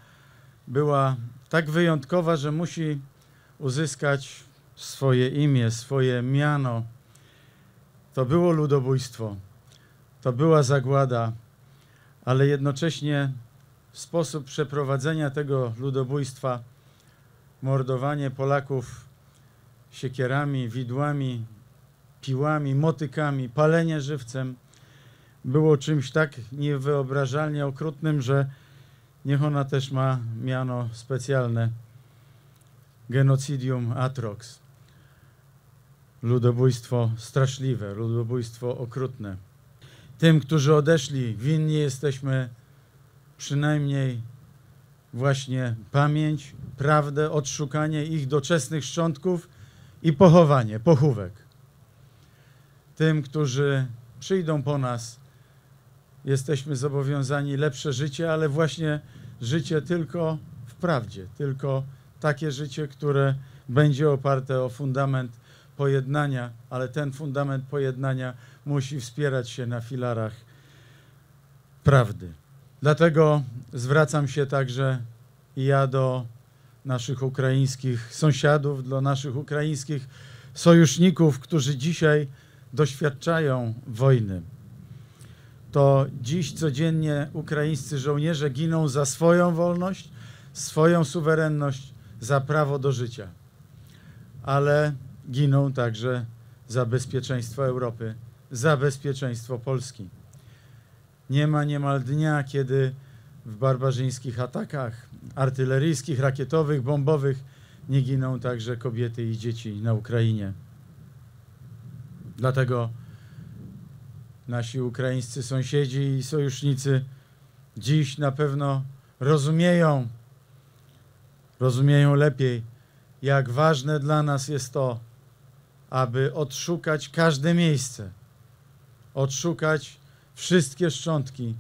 była tak wyjątkowa, że musi uzyskać swoje imię, swoje miano to było ludobójstwo, to była zagłada, ale jednocześnie sposób przeprowadzenia tego ludobójstwa, mordowanie Polaków siekierami, widłami, piłami, motykami, palenie żywcem było czymś tak niewyobrażalnie okrutnym, że niech ona też ma miano specjalne. Genocidium atrox ludobójstwo straszliwe, ludobójstwo okrutne. Tym, którzy odeszli, winni jesteśmy przynajmniej właśnie pamięć, prawdę, odszukanie ich doczesnych szczątków i pochowanie, pochówek. Tym, którzy przyjdą po nas, jesteśmy zobowiązani lepsze życie, ale właśnie życie tylko w prawdzie, tylko takie życie, które będzie oparte o fundament pojednania, ale ten fundament pojednania musi wspierać się na filarach prawdy. Dlatego zwracam się także i ja do naszych ukraińskich sąsiadów, do naszych ukraińskich sojuszników, którzy dzisiaj doświadczają wojny. To dziś codziennie ukraińscy żołnierze giną za swoją wolność, swoją suwerenność, za prawo do życia. Ale giną także za bezpieczeństwo Europy, za bezpieczeństwo Polski. Nie ma niemal dnia, kiedy w barbarzyńskich atakach artyleryjskich, rakietowych, bombowych nie giną także kobiety i dzieci na Ukrainie. Dlatego nasi ukraińscy sąsiedzi i sojusznicy dziś na pewno rozumieją, rozumieją lepiej, jak ważne dla nas jest to, aby odszukać każde miejsce, odszukać wszystkie szczątki,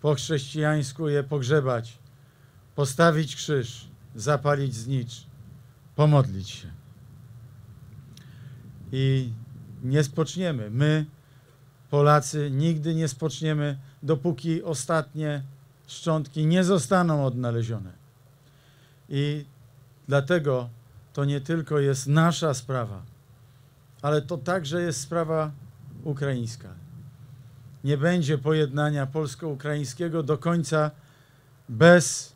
po chrześcijańsku je pogrzebać, postawić krzyż, zapalić znicz, pomodlić się. I nie spoczniemy. My, Polacy, nigdy nie spoczniemy, dopóki ostatnie szczątki nie zostaną odnalezione. I dlatego to nie tylko jest nasza sprawa, ale to także jest sprawa ukraińska. Nie będzie pojednania polsko-ukraińskiego do końca bez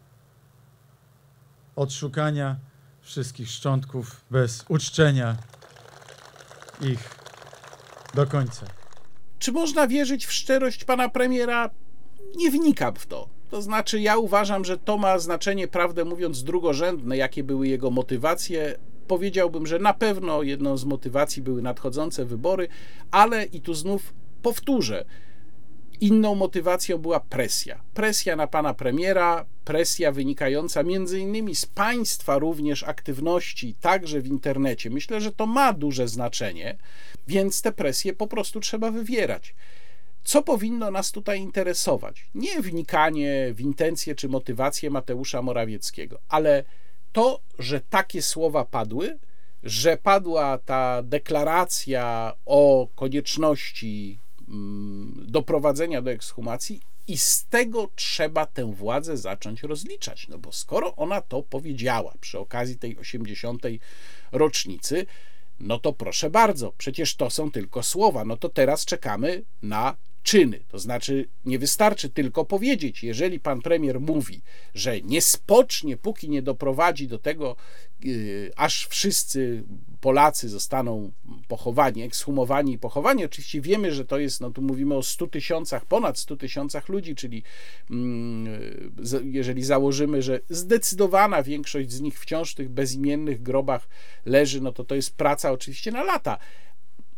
odszukania wszystkich szczątków, bez uczczenia ich do końca. Czy można wierzyć w szczerość pana premiera? Nie wnikam w to. To znaczy, ja uważam, że to ma znaczenie, prawdę mówiąc, drugorzędne, jakie były jego motywacje, powiedziałbym, że na pewno jedną z motywacji były nadchodzące wybory, ale i tu znów powtórzę, Inną motywacją była presja. Presja na pana premiera, presja wynikająca między innymi z państwa również aktywności, także w internecie. Myślę, że to ma duże znaczenie, więc te presje po prostu trzeba wywierać. Co powinno nas tutaj interesować? Nie wnikanie w intencje czy motywacje Mateusza Morawieckiego, ale to, że takie słowa padły, że padła ta deklaracja o konieczności mm, doprowadzenia do ekshumacji i z tego trzeba tę władzę zacząć rozliczać. No bo skoro ona to powiedziała przy okazji tej 80. rocznicy, no to proszę bardzo, przecież to są tylko słowa. No to teraz czekamy na czyny. To znaczy, nie wystarczy tylko powiedzieć, jeżeli pan premier mówi, że nie spocznie, póki nie doprowadzi do tego, yy, aż wszyscy Polacy zostaną pochowani, ekshumowani i pochowani. Oczywiście wiemy, że to jest, no tu mówimy o 100 tysiącach, ponad 100 tysiącach ludzi, czyli yy, jeżeli założymy, że zdecydowana większość z nich wciąż w tych bezimiennych grobach leży, no to to jest praca oczywiście na lata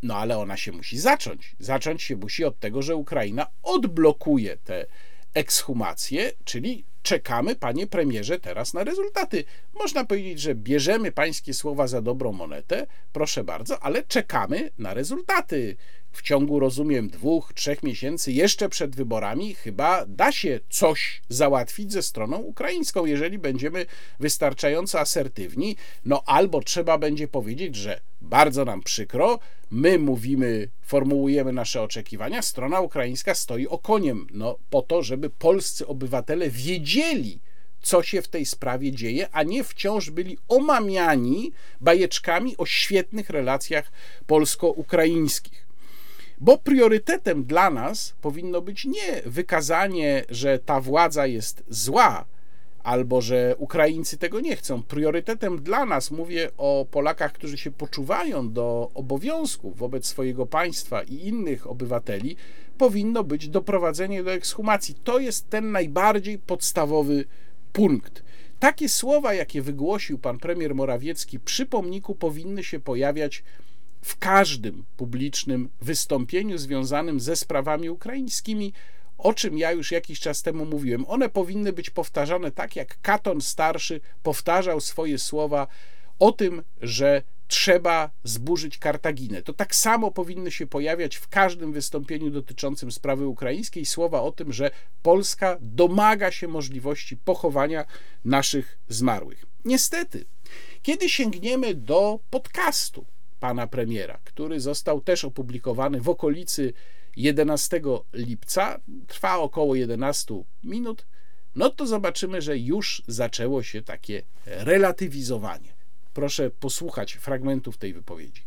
no ale ona się musi zacząć. Zacząć się musi od tego, że Ukraina odblokuje te ekshumacje, czyli czekamy, panie premierze, teraz na rezultaty. Można powiedzieć, że bierzemy pańskie słowa za dobrą monetę, proszę bardzo, ale czekamy na rezultaty. W ciągu, rozumiem, dwóch, trzech miesięcy, jeszcze przed wyborami, chyba da się coś załatwić ze stroną ukraińską, jeżeli będziemy wystarczająco asertywni. No albo trzeba będzie powiedzieć, że bardzo nam przykro, my mówimy, formułujemy nasze oczekiwania, strona ukraińska stoi okoniem, no po to, żeby polscy obywatele wiedzieli, co się w tej sprawie dzieje, a nie wciąż byli omamiani bajeczkami o świetnych relacjach polsko-ukraińskich. Bo priorytetem dla nas powinno być nie wykazanie, że ta władza jest zła, albo że Ukraińcy tego nie chcą. Priorytetem dla nas, mówię o Polakach, którzy się poczuwają do obowiązków wobec swojego państwa i innych obywateli, powinno być doprowadzenie do ekshumacji. To jest ten najbardziej podstawowy punkt. Takie słowa, jakie wygłosił pan premier Morawiecki przy pomniku, powinny się pojawiać w każdym publicznym wystąpieniu związanym ze sprawami ukraińskimi, o czym ja już jakiś czas temu mówiłem. One powinny być powtarzane tak, jak Katon Starszy powtarzał swoje słowa o tym, że trzeba zburzyć Kartaginę. To tak samo powinny się pojawiać w każdym wystąpieniu dotyczącym sprawy ukraińskiej słowa o tym, że Polska domaga się możliwości pochowania naszych zmarłych. Niestety, kiedy sięgniemy do podcastu pana premiera, który został też opublikowany w okolicy 11 lipca, trwa około 11 minut, no to zobaczymy, że już zaczęło się takie relatywizowanie. Proszę posłuchać fragmentów tej wypowiedzi.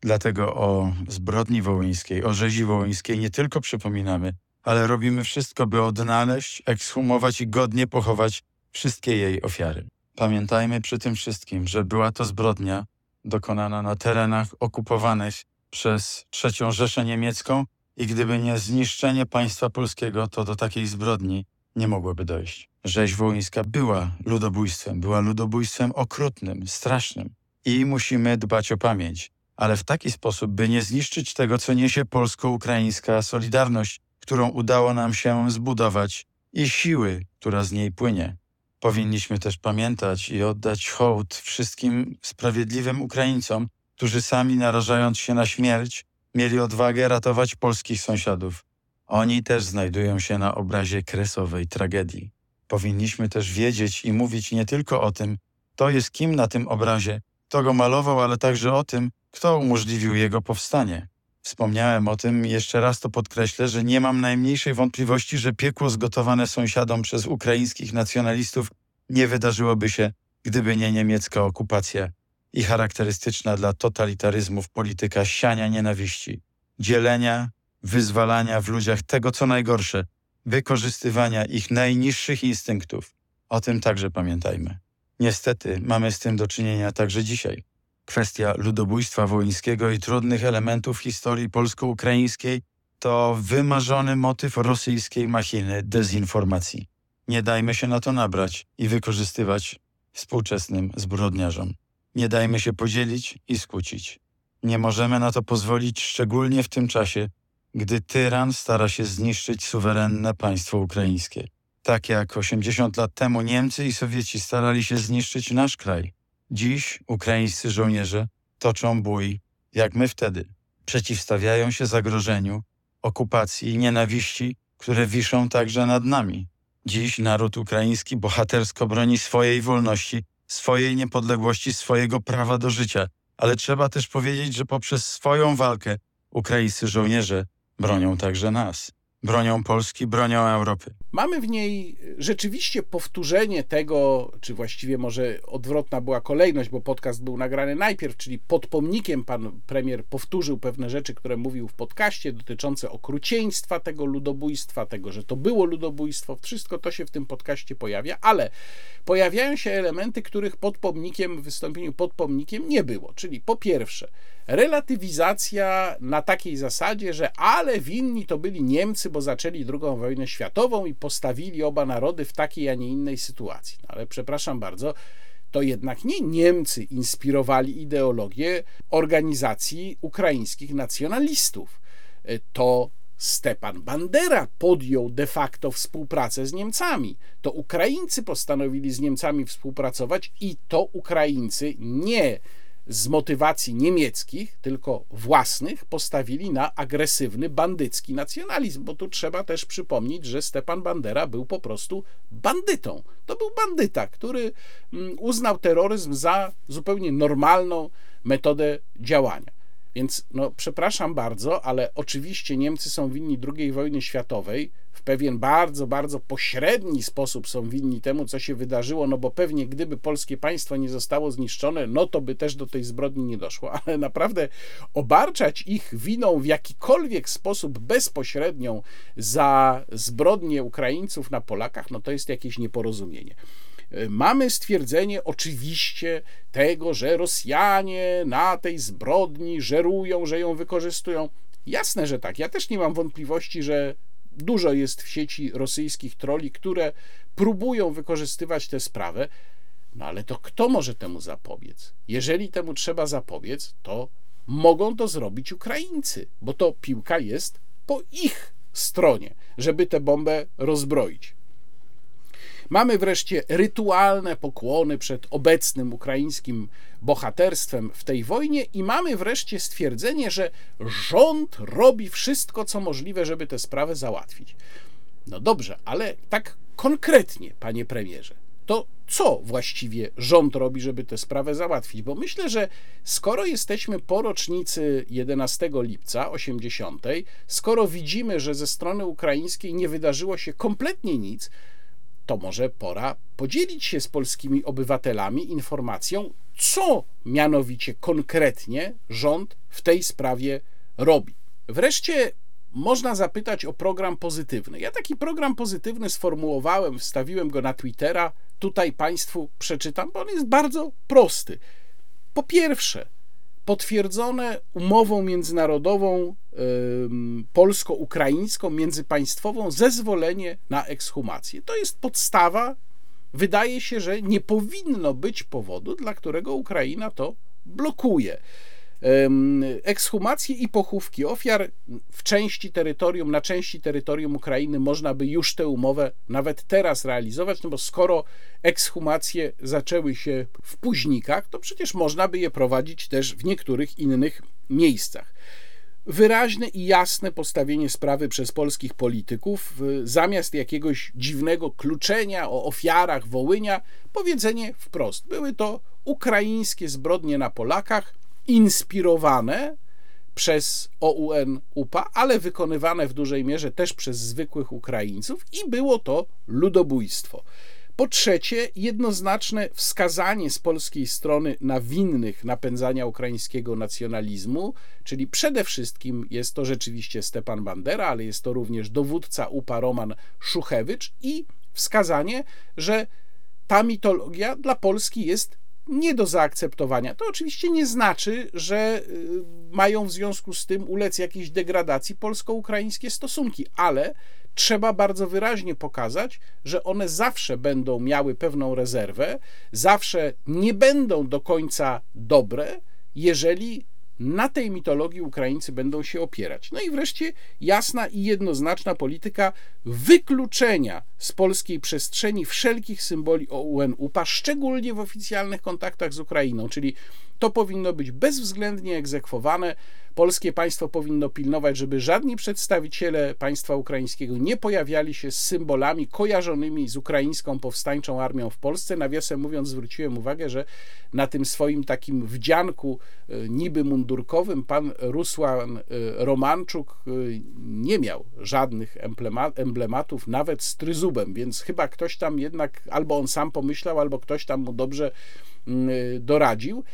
Dlatego o zbrodni wołyńskiej, o rzezi wołyńskiej nie tylko przypominamy, ale robimy wszystko, by odnaleźć, ekshumować i godnie pochować wszystkie jej ofiary. Pamiętajmy przy tym wszystkim, że była to zbrodnia dokonana na terenach okupowanych przez III Rzeszę Niemiecką i gdyby nie zniszczenie państwa polskiego, to do takiej zbrodni nie mogłoby dojść. Rzeź wołyńska była ludobójstwem, była ludobójstwem okrutnym, strasznym i musimy dbać o pamięć, ale w taki sposób, by nie zniszczyć tego, co niesie polsko-ukraińska solidarność, którą udało nam się zbudować i siły, która z niej płynie. Powinniśmy też pamiętać i oddać hołd wszystkim sprawiedliwym Ukraińcom, którzy sami narażając się na śmierć, mieli odwagę ratować polskich sąsiadów. Oni też znajdują się na obrazie kresowej tragedii. Powinniśmy też wiedzieć i mówić nie tylko o tym, kto jest kim na tym obrazie, kto go malował, ale także o tym, kto umożliwił jego powstanie. Wspomniałem o tym i jeszcze raz to podkreślę, że nie mam najmniejszej wątpliwości, że piekło zgotowane sąsiadom przez ukraińskich nacjonalistów nie wydarzyłoby się, gdyby nie niemiecka okupacja i charakterystyczna dla totalitaryzmów polityka siania nienawiści, dzielenia, wyzwalania w ludziach tego, co najgorsze, wykorzystywania ich najniższych instynktów. O tym także pamiętajmy. Niestety mamy z tym do czynienia także dzisiaj. Kwestia ludobójstwa wołyńskiego i trudnych elementów historii polsko-ukraińskiej to wymarzony motyw rosyjskiej machiny dezinformacji. Nie dajmy się na to nabrać i wykorzystywać współczesnym zbrodniarzom. Nie dajmy się podzielić i skłócić. Nie możemy na to pozwolić, szczególnie w tym czasie, gdy tyran stara się zniszczyć suwerenne państwo ukraińskie. Tak jak 80 lat temu Niemcy i Sowieci starali się zniszczyć nasz kraj. Dziś ukraińscy żołnierze toczą bój, jak my wtedy. Przeciwstawiają się zagrożeniu, okupacji i nienawiści, które wiszą także nad nami. Dziś naród ukraiński bohatersko broni swojej wolności, swojej niepodległości, swojego prawa do życia, ale trzeba też powiedzieć, że poprzez swoją walkę ukraińscy żołnierze bronią także nas. Bronią Polski, bronią Europy. Mamy w niej rzeczywiście powtórzenie tego, czy właściwie może odwrotna była kolejność, bo podcast był nagrany najpierw, czyli pod pomnikiem pan premier powtórzył pewne rzeczy, które mówił w podcaście dotyczące okrucieństwa tego ludobójstwa, tego, że to było ludobójstwo. Wszystko to się w tym podcaście pojawia, ale pojawiają się elementy, których pod pomnikiem, w wystąpieniu pod pomnikiem nie było. Czyli po pierwsze, relatywizacja na takiej zasadzie, że ale winni to byli Niemcy, bo zaczęli II wojnę światową i postawili oba narody w takiej, a nie innej sytuacji. No, ale przepraszam bardzo, to jednak nie Niemcy inspirowali ideologię organizacji ukraińskich nacjonalistów. E, to Stepan Bandera podjął de facto współpracę z Niemcami. To Ukraińcy postanowili z Niemcami współpracować i to Ukraińcy nie z motywacji niemieckich, tylko własnych, postawili na agresywny, bandycki nacjonalizm, bo tu trzeba też przypomnieć, że Stepan Bandera był po prostu bandytą. To był bandyta, który mm, uznał terroryzm za zupełnie normalną metodę działania. Więc, no, przepraszam bardzo, ale oczywiście Niemcy są winni II wojny światowej. Pewien bardzo, bardzo pośredni sposób są winni temu, co się wydarzyło, no bo pewnie gdyby polskie państwo nie zostało zniszczone, no to by też do tej zbrodni nie doszło. Ale naprawdę obarczać ich winą w jakikolwiek sposób bezpośrednią za zbrodnie Ukraińców na Polakach, no to jest jakieś nieporozumienie. Mamy stwierdzenie oczywiście tego, że Rosjanie na tej zbrodni żerują, że ją wykorzystują. Jasne, że tak. Ja też nie mam wątpliwości, że dużo jest w sieci rosyjskich troli, które próbują wykorzystywać tę sprawę. No ale to kto może temu zapobiec? Jeżeli temu trzeba zapobiec, to mogą to zrobić Ukraińcy, bo to piłka jest po ich stronie, żeby tę bombę rozbroić. Mamy wreszcie rytualne pokłony przed obecnym ukraińskim bohaterstwem w tej wojnie i mamy wreszcie stwierdzenie, że rząd robi wszystko, co możliwe, żeby tę sprawę załatwić. No dobrze, ale tak konkretnie, panie premierze, to co właściwie rząd robi, żeby tę sprawę załatwić? Bo myślę, że skoro jesteśmy po rocznicy 11 lipca 80, skoro widzimy, że ze strony ukraińskiej nie wydarzyło się kompletnie nic, to może pora podzielić się z polskimi obywatelami informacją, co mianowicie konkretnie rząd w tej sprawie robi. Wreszcie można zapytać o program pozytywny. Ja taki program pozytywny sformułowałem, wstawiłem go na Twittera. Tutaj Państwu przeczytam, bo on jest bardzo prosty. Po pierwsze, potwierdzone umową międzynarodową polsko-ukraińską, międzypaństwową zezwolenie na ekshumację. To jest podstawa. Wydaje się, że nie powinno być powodu, dla którego Ukraina to blokuje ekshumacje i pochówki ofiar w części terytorium, na części terytorium Ukrainy można by już tę umowę nawet teraz realizować, no bo skoro ekshumacje zaczęły się w późnikach, to przecież można by je prowadzić też w niektórych innych miejscach. Wyraźne i jasne postawienie sprawy przez polskich polityków, zamiast jakiegoś dziwnego kluczenia o ofiarach Wołynia, powiedzenie wprost: były to ukraińskie zbrodnie na Polakach, inspirowane przez OUN UPA, ale wykonywane w dużej mierze też przez zwykłych Ukraińców i było to ludobójstwo. Po trzecie, jednoznaczne wskazanie z polskiej strony na winnych napędzania ukraińskiego nacjonalizmu, czyli przede wszystkim jest to rzeczywiście Stepan Bandera, ale jest to również dowódca UPA Roman Szuchewicz i wskazanie, że ta mitologia dla Polski jest nie do zaakceptowania. To oczywiście nie znaczy, że y, mają w związku z tym ulec jakiejś degradacji polsko-ukraińskie stosunki, ale trzeba bardzo wyraźnie pokazać, że one zawsze będą miały pewną rezerwę, zawsze nie będą do końca dobre, jeżeli na tej mitologii Ukraińcy będą się opierać. No i wreszcie jasna i jednoznaczna polityka wykluczenia z polskiej przestrzeni wszelkich symboli OUN-UPA, szczególnie w oficjalnych kontaktach z Ukrainą, czyli to powinno być bezwzględnie egzekwowane. Polskie państwo powinno pilnować, żeby żadni przedstawiciele państwa ukraińskiego nie pojawiali się z symbolami kojarzonymi z ukraińską powstańczą armią w Polsce. Nawiasem mówiąc, zwróciłem uwagę, że na tym swoim takim wdzianku e, niby mundurkowym pan Rusłan e, Romanczuk e, nie miał żadnych emblematów, nawet z tryzubem, więc chyba ktoś tam jednak albo on sam pomyślał, albo ktoś tam mu dobrze mm, doradził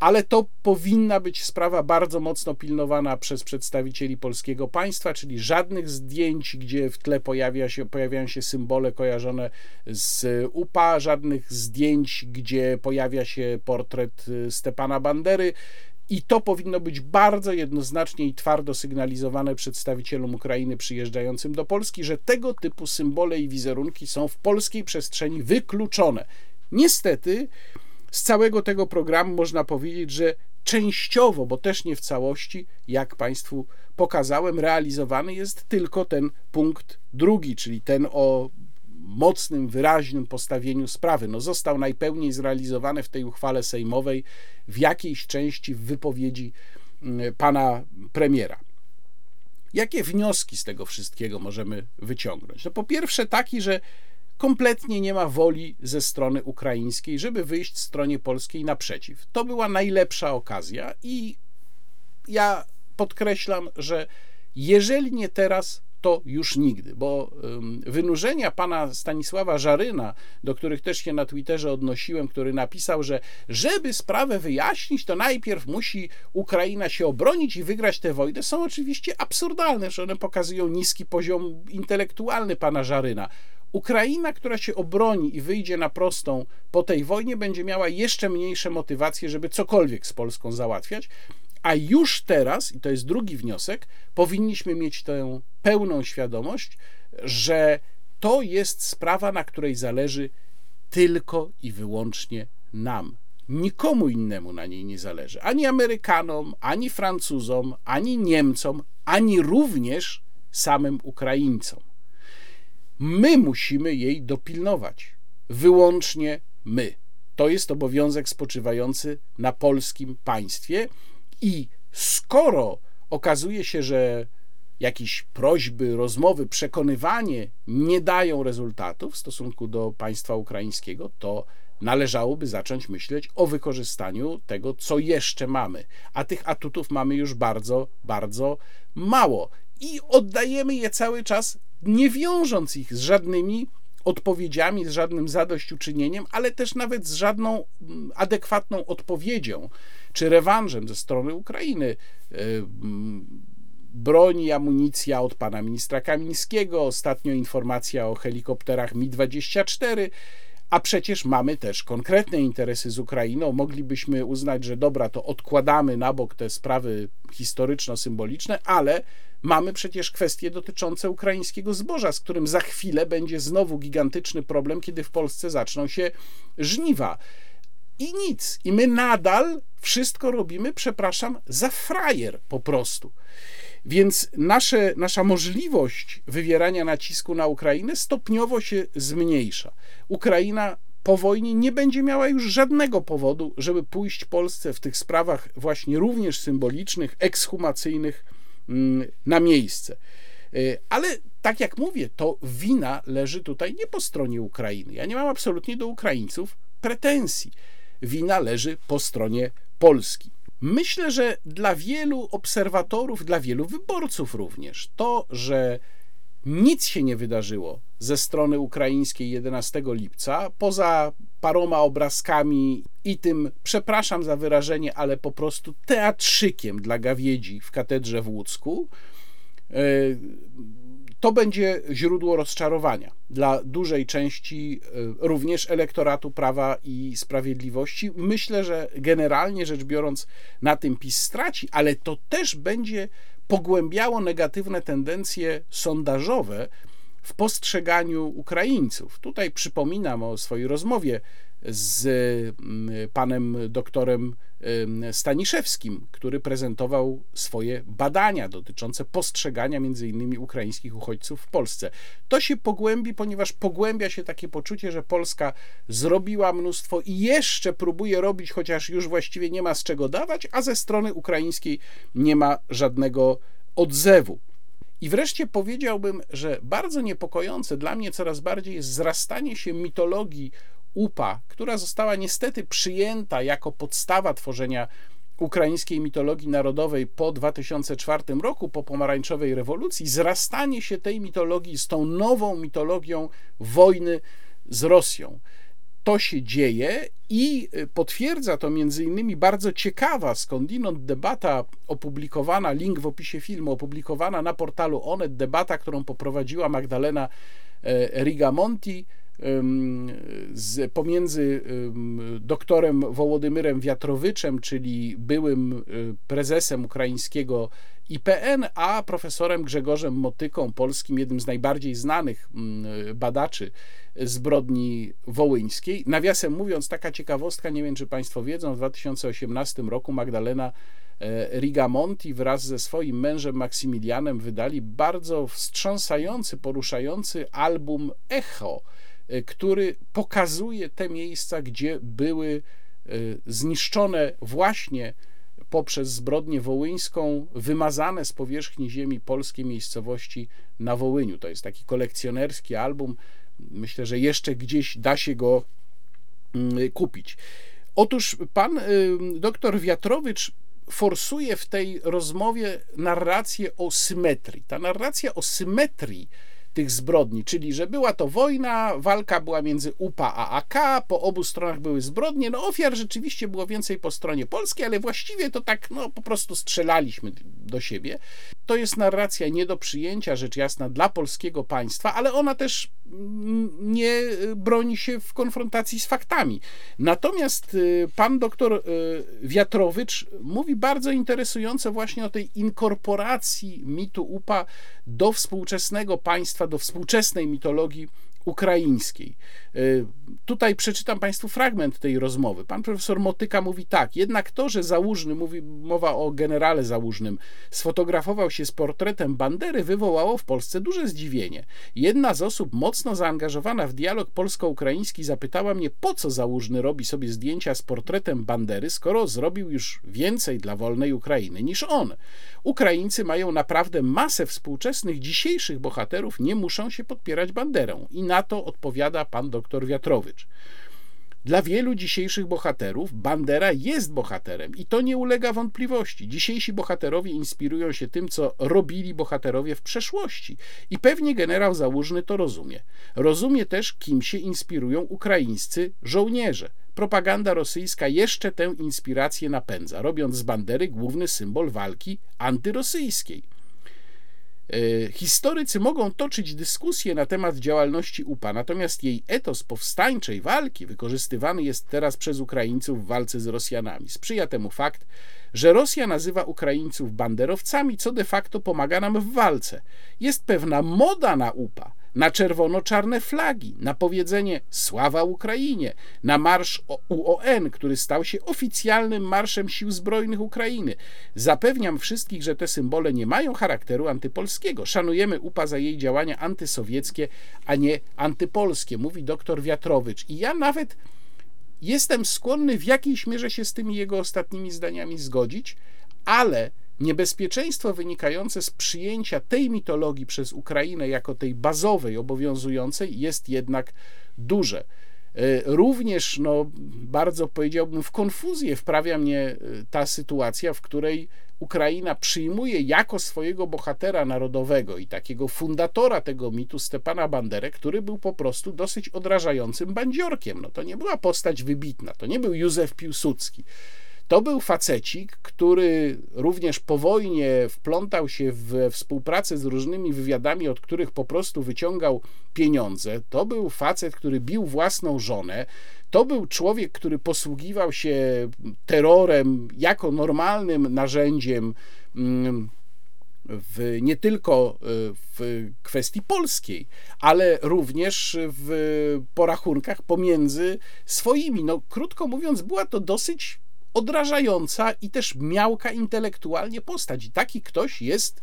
ale to powinna być sprawa bardzo mocno pilnowana przez przedstawicieli polskiego państwa, czyli żadnych zdjęć, gdzie w tle pojawia się, pojawiają się symbole kojarzone z UPA, żadnych zdjęć, gdzie pojawia się portret y, Stepana Bandery. I to powinno być bardzo jednoznacznie i twardo sygnalizowane przedstawicielom Ukrainy przyjeżdżającym do Polski, że tego typu symbole i wizerunki są w polskiej przestrzeni wykluczone. Niestety, z całego tego programu można powiedzieć, że częściowo, bo też nie w całości, jak Państwu pokazałem, realizowany jest tylko ten punkt drugi, czyli ten o mocnym, wyraźnym postawieniu sprawy. No, został najpełniej zrealizowany w tej uchwale sejmowej, w jakiejś części w wypowiedzi mm, pana premiera. Jakie wnioski z tego wszystkiego możemy wyciągnąć? No, po pierwsze, taki, że kompletnie nie ma woli ze strony ukraińskiej, żeby wyjść stronie polskiej naprzeciw. To była najlepsza okazja i ja podkreślam, że jeżeli nie teraz, to już nigdy, bo wynurzenia pana Stanisława Żaryna, do których też się na Twitterze odnosiłem, który napisał, że żeby sprawę wyjaśnić, to najpierw musi Ukraina się obronić i wygrać tę wojnę, są oczywiście absurdalne, że one pokazują niski poziom intelektualny pana Żaryna. Ukraina, która się obroni i wyjdzie na prostą po tej wojnie, będzie miała jeszcze mniejsze motywacje, żeby cokolwiek z Polską załatwiać. A już teraz, i to jest drugi wniosek, powinniśmy mieć tę pełną świadomość, że to jest sprawa, na której zależy tylko i wyłącznie nam. Nikomu innemu na niej nie zależy. Ani Amerykanom, ani Francuzom, ani Niemcom, ani również samym Ukraińcom. My musimy jej dopilnować. Wyłącznie my. To jest obowiązek spoczywający na polskim państwie i skoro okazuje się, że jakieś prośby, rozmowy, przekonywanie nie dają rezultatów w stosunku do państwa ukraińskiego, to należałoby zacząć myśleć o wykorzystaniu tego, co jeszcze mamy. A tych atutów mamy już bardzo, bardzo mało. I oddajemy je cały czas nie wiążąc ich z żadnymi odpowiedziami, z żadnym zadośćuczynieniem, ale też nawet z żadną adekwatną odpowiedzią czy rewanżem ze strony Ukrainy. E, broń i amunicja od pana ministra Kamińskiego, ostatnio informacja o helikopterach Mi-24, a przecież mamy też konkretne interesy z Ukrainą. Moglibyśmy uznać, że dobra, to odkładamy na bok te sprawy historyczno-symboliczne, ale Mamy przecież kwestie dotyczące ukraińskiego zboża, z którym za chwilę będzie znowu gigantyczny problem, kiedy w Polsce zaczną się żniwa. I nic. I my nadal wszystko robimy, przepraszam, za frajer po prostu. Więc nasze, nasza możliwość wywierania nacisku na Ukrainę stopniowo się zmniejsza. Ukraina po wojnie nie będzie miała już żadnego powodu, żeby pójść Polsce w tych sprawach właśnie również symbolicznych, ekshumacyjnych Mm, na miejsce. E, ale tak jak mówię, to wina leży tutaj nie po stronie Ukrainy. Ja nie mam absolutnie do Ukraińców pretensji. Wina leży po stronie Polski. Myślę, że dla wielu obserwatorów, dla wielu wyborców również, to, że nic się nie wydarzyło ze strony ukraińskiej 11 lipca, poza paroma obrazkami i tym, przepraszam za wyrażenie, ale po prostu teatrzykiem dla gawiedzi w katedrze w Łódzku, e, to będzie źródło rozczarowania dla dużej części e, również elektoratu Prawa i Sprawiedliwości. Myślę, że generalnie rzecz biorąc na tym PiS straci, ale to też będzie pogłębiało negatywne tendencje sondażowe w postrzeganiu Ukraińców. Tutaj przypominam o swojej rozmowie z mm, panem doktorem Staniszewskim, który prezentował swoje badania dotyczące postrzegania między innymi ukraińskich uchodźców w Polsce. To się pogłębi, ponieważ pogłębia się takie poczucie, że Polska zrobiła mnóstwo i jeszcze próbuje robić, chociaż już właściwie nie ma z czego dawać, a ze strony ukraińskiej nie ma żadnego odzewu. I wreszcie powiedziałbym, że bardzo niepokojące dla mnie coraz bardziej jest zrastanie się mitologii UPA, która została niestety przyjęta jako podstawa tworzenia ukraińskiej mitologii narodowej po 2004 roku, po pomarańczowej rewolucji, zrastanie się tej mitologii z tą nową mitologią wojny z Rosją. To się dzieje i potwierdza to między innymi bardzo ciekawa skądinąd debata opublikowana, link w opisie filmu, opublikowana na portalu Onet, debata, którą poprowadziła Magdalena e, Rigamonti, z, pomiędzy doktorem Wołodymyrem Wiatrowyczem, czyli byłym y, prezesem ukraińskiego IPN, a profesorem Grzegorzem Motyką, polskim, jednym z najbardziej znanych badaczy zbrodni wołyńskiej. Nawiasem mówiąc, taka ciekawostka, nie wiem czy Państwo wiedzą, w 2018 roku Magdalena e, Rigamonti wraz ze swoim mężem Maksymilianem wydali bardzo wstrząsający, poruszający album Echo E, który pokazuje te miejsca, gdzie były e, zniszczone właśnie poprzez zbrodnię wołyńską, wymazane z powierzchni ziemi polskie miejscowości na Wołyniu. To jest taki kolekcjonerski album. Myślę, że jeszcze gdzieś da się go mm, kupić. Otóż pan e, doktor Wiatrowicz forsuje w tej rozmowie narrację o symetrii. Ta narracja o symetrii tych zbrodni, czyli że była to wojna, walka była między UPA a AK, po obu stronach były zbrodnie, no ofiar rzeczywiście było więcej po stronie polskiej, ale właściwie to tak, no po prostu strzelaliśmy do siebie. To jest narracja nie do przyjęcia, rzecz jasna, dla polskiego państwa, ale ona też nie broni się w konfrontacji z faktami. Natomiast y, pan doktor y, Wiatrowicz mówi bardzo interesująco właśnie o tej inkorporacji mitu UPA do współczesnego państwa, do współczesnej mitologii ukraińskiej. E, tutaj przeczytam Państwu fragment tej rozmowy. Pan profesor Motyka mówi tak, jednak to, że Załużny, mówi mowa o generale Załużnym, sfotografował się z portretem Bandery, wywołało w Polsce duże zdziwienie. Jedna z osób mocno zaangażowana w dialog polsko-ukraiński zapytała mnie, po co Załużny robi sobie zdjęcia z portretem Bandery, skoro zrobił już więcej dla wolnej Ukrainy niż on. Ukraińcy mają naprawdę masę współczesnych, dzisiejszych bohaterów, nie muszą się podpierać Banderą. I na to odpowiada pan doktor Wiatrowicz. Dla wielu dzisiejszych bohaterów Bandera jest bohaterem i to nie ulega wątpliwości. Dzisiejsi bohaterowie inspirują się tym, co robili bohaterowie w przeszłości i pewnie generał Załużny to rozumie. Rozumie też, kim się inspirują ukraińscy żołnierze. Propaganda rosyjska jeszcze tę inspirację napędza, robiąc z Bandery główny symbol walki antyrosyjskiej. E, historycy mogą toczyć dyskusje na temat działalności UPA, natomiast jej etos powstańczej walki wykorzystywany jest teraz przez Ukraińców w walce z Rosjanami. Sprzyja temu fakt, że Rosja nazywa Ukraińców banderowcami, co de facto pomaga nam w walce. Jest pewna moda na UPA na czerwono-czarne flagi, na powiedzenie Sława Ukrainie, na marsz UON, który stał się oficjalnym marszem sił zbrojnych Ukrainy. Zapewniam wszystkich, że te symbole nie mają charakteru antypolskiego. Szanujemy UPA za jej działania antysowieckie, a nie antypolskie, mówi doktor Wiatrowicz. I ja nawet jestem skłonny w jakiejś mierze się z tymi jego ostatnimi zdaniami zgodzić, ale Niebezpieczeństwo wynikające z przyjęcia tej mitologii przez Ukrainę jako tej bazowej, obowiązującej jest jednak duże. E, również, no, bardzo powiedziałbym, w konfuzję wprawia mnie e, ta sytuacja, w której Ukraina przyjmuje jako swojego bohatera narodowego i takiego fundatora tego mitu Stepana Banderę, który był po prostu dosyć odrażającym bandziorkiem. No, to nie była postać wybitna, to nie był Józef Piłsudski. To był facecik, który również po wojnie wplątał się w współpracę z różnymi wywiadami, od których po prostu wyciągał pieniądze. To był facet, który bił własną żonę. To był człowiek, który posługiwał się terrorem jako normalnym narzędziem mm, w, nie tylko e, w kwestii polskiej, ale również w porachunkach pomiędzy swoimi. No, krótko mówiąc, była to dosyć odrażająca i też miałka intelektualnie postać. I taki ktoś jest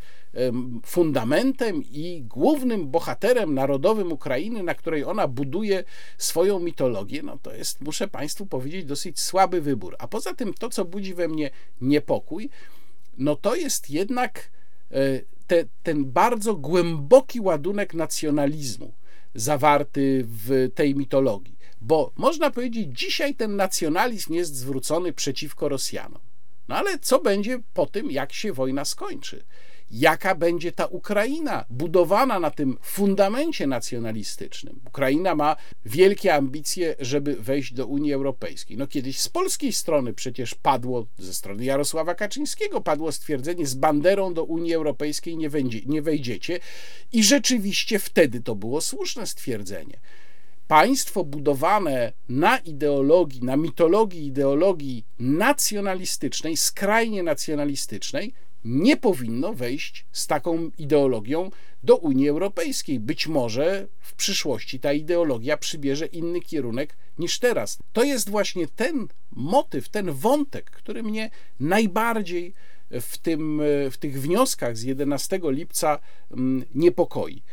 fundamentem i głównym bohaterem narodowym Ukrainy, na której ona buduje swoją mitologię, no to jest, muszę Państwu powiedzieć, dosyć słaby wybór. A poza tym to, co budzi we mnie niepokój, no to jest jednak e, te, ten bardzo głęboki ładunek nacjonalizmu zawarty w tej mitologii. Bo można powiedzieć, dzisiaj ten nacjonalizm jest zwrócony przeciwko Rosjanom. No ale co będzie po tym, jak się wojna skończy? jaka będzie ta Ukraina budowana na tym fundamencie nacjonalistycznym. Ukraina ma wielkie ambicje, żeby wejść do Unii Europejskiej. No kiedyś z polskiej strony przecież padło, ze strony Jarosława Kaczyńskiego padło stwierdzenie, z banderą do Unii Europejskiej nie, wejdzie, nie wejdziecie i rzeczywiście wtedy to było słuszne stwierdzenie państwo budowane na ideologii, na mitologii ideologii nacjonalistycznej, skrajnie nacjonalistycznej, nie powinno wejść z taką ideologią do Unii Europejskiej. Być może w przyszłości ta ideologia przybierze inny kierunek niż teraz. To jest właśnie ten motyw, ten wątek, który mnie najbardziej w, tym, w tych wnioskach z 11 lipca mm, niepokoi.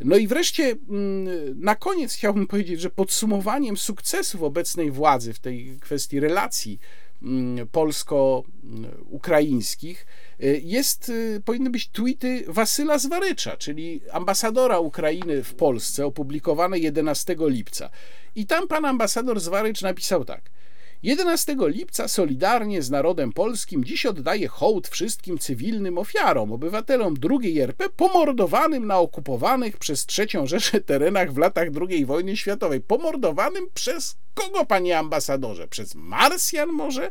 No i wreszcie mm, na koniec chciałbym powiedzieć, że podsumowaniem sukcesów obecnej władzy w tej kwestii relacji mm, polsko-ukraińskich y, jest, y, powinny być tweety Wasyla Zwarycza, czyli ambasadora Ukrainy w Polsce, opublikowane 11 lipca. I tam pan ambasador Zwarycz napisał tak. 11 lipca solidarnie z narodem polskim dziś oddaje hołd wszystkim cywilnym ofiarom, obywatelom II RP pomordowanym na okupowanych przez III Rzeszę terenach w latach II wojny światowej. Pomordowanym przez kogo, panie ambasadorze? Przez Marsjan może?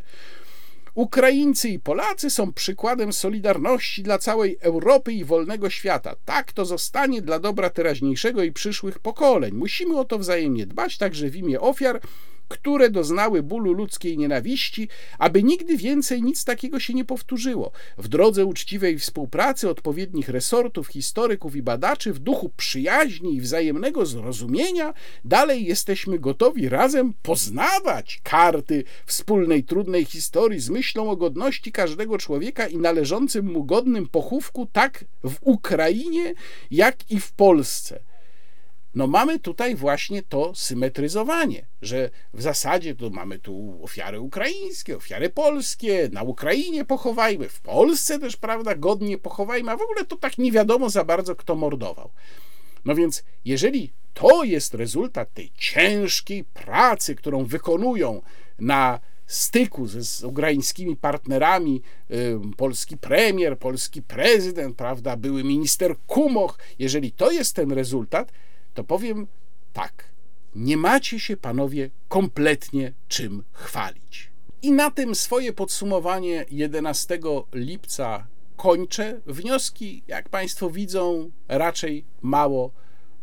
Ukraińcy i Polacy są przykładem solidarności dla całej Europy i wolnego świata. Tak to zostanie dla dobra teraźniejszego i przyszłych pokoleń. Musimy o to wzajemnie dbać, także w imię ofiar które doznały bólu ludzkiej nienawiści, aby nigdy więcej nic takiego się nie powtórzyło. W drodze uczciwej współpracy odpowiednich resortów, historyków i badaczy, w duchu przyjaźni i wzajemnego zrozumienia, dalej jesteśmy gotowi razem poznawać karty wspólnej trudnej historii z myślą o godności każdego człowieka i należącym mu godnym pochówku, tak w Ukrainie, jak i w Polsce. No mamy tutaj właśnie to symetryzowanie, że w zasadzie to mamy tu ofiary ukraińskie, ofiary polskie, na Ukrainie pochowajmy, w Polsce też, prawda, godnie pochowajmy, a w ogóle to tak nie wiadomo za bardzo, kto mordował. No więc, jeżeli to jest rezultat tej ciężkiej pracy, którą wykonują na styku ze, z ukraińskimi partnerami, y, polski premier, polski prezydent, prawda, były minister Kumoch, jeżeli to jest ten rezultat, to powiem tak. Nie macie się, panowie, kompletnie czym chwalić. I na tym swoje podsumowanie 11 lipca kończę. Wnioski, jak Państwo widzą, raczej mało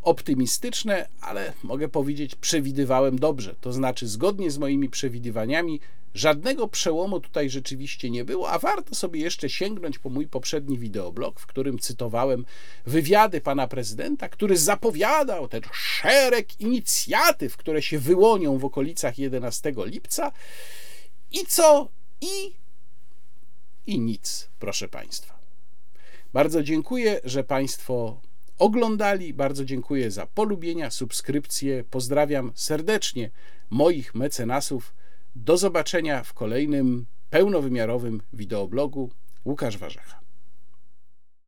optymistyczne, ale mogę powiedzieć, przewidywałem dobrze. To znaczy, zgodnie z moimi przewidywaniami, Żadnego przełomu tutaj rzeczywiście nie było, a warto sobie jeszcze sięgnąć po mój poprzedni wideoblog, w którym cytowałem wywiady pana prezydenta, który zapowiadał ten szereg inicjatyw, które się wyłonią w okolicach 11 lipca. I co? I, i nic, proszę państwa. Bardzo dziękuję, że państwo oglądali. Bardzo dziękuję za polubienia, subskrypcje. Pozdrawiam serdecznie moich mecenasów do zobaczenia w kolejnym pełnowymiarowym wideoblogu. Łukasz Warzecha.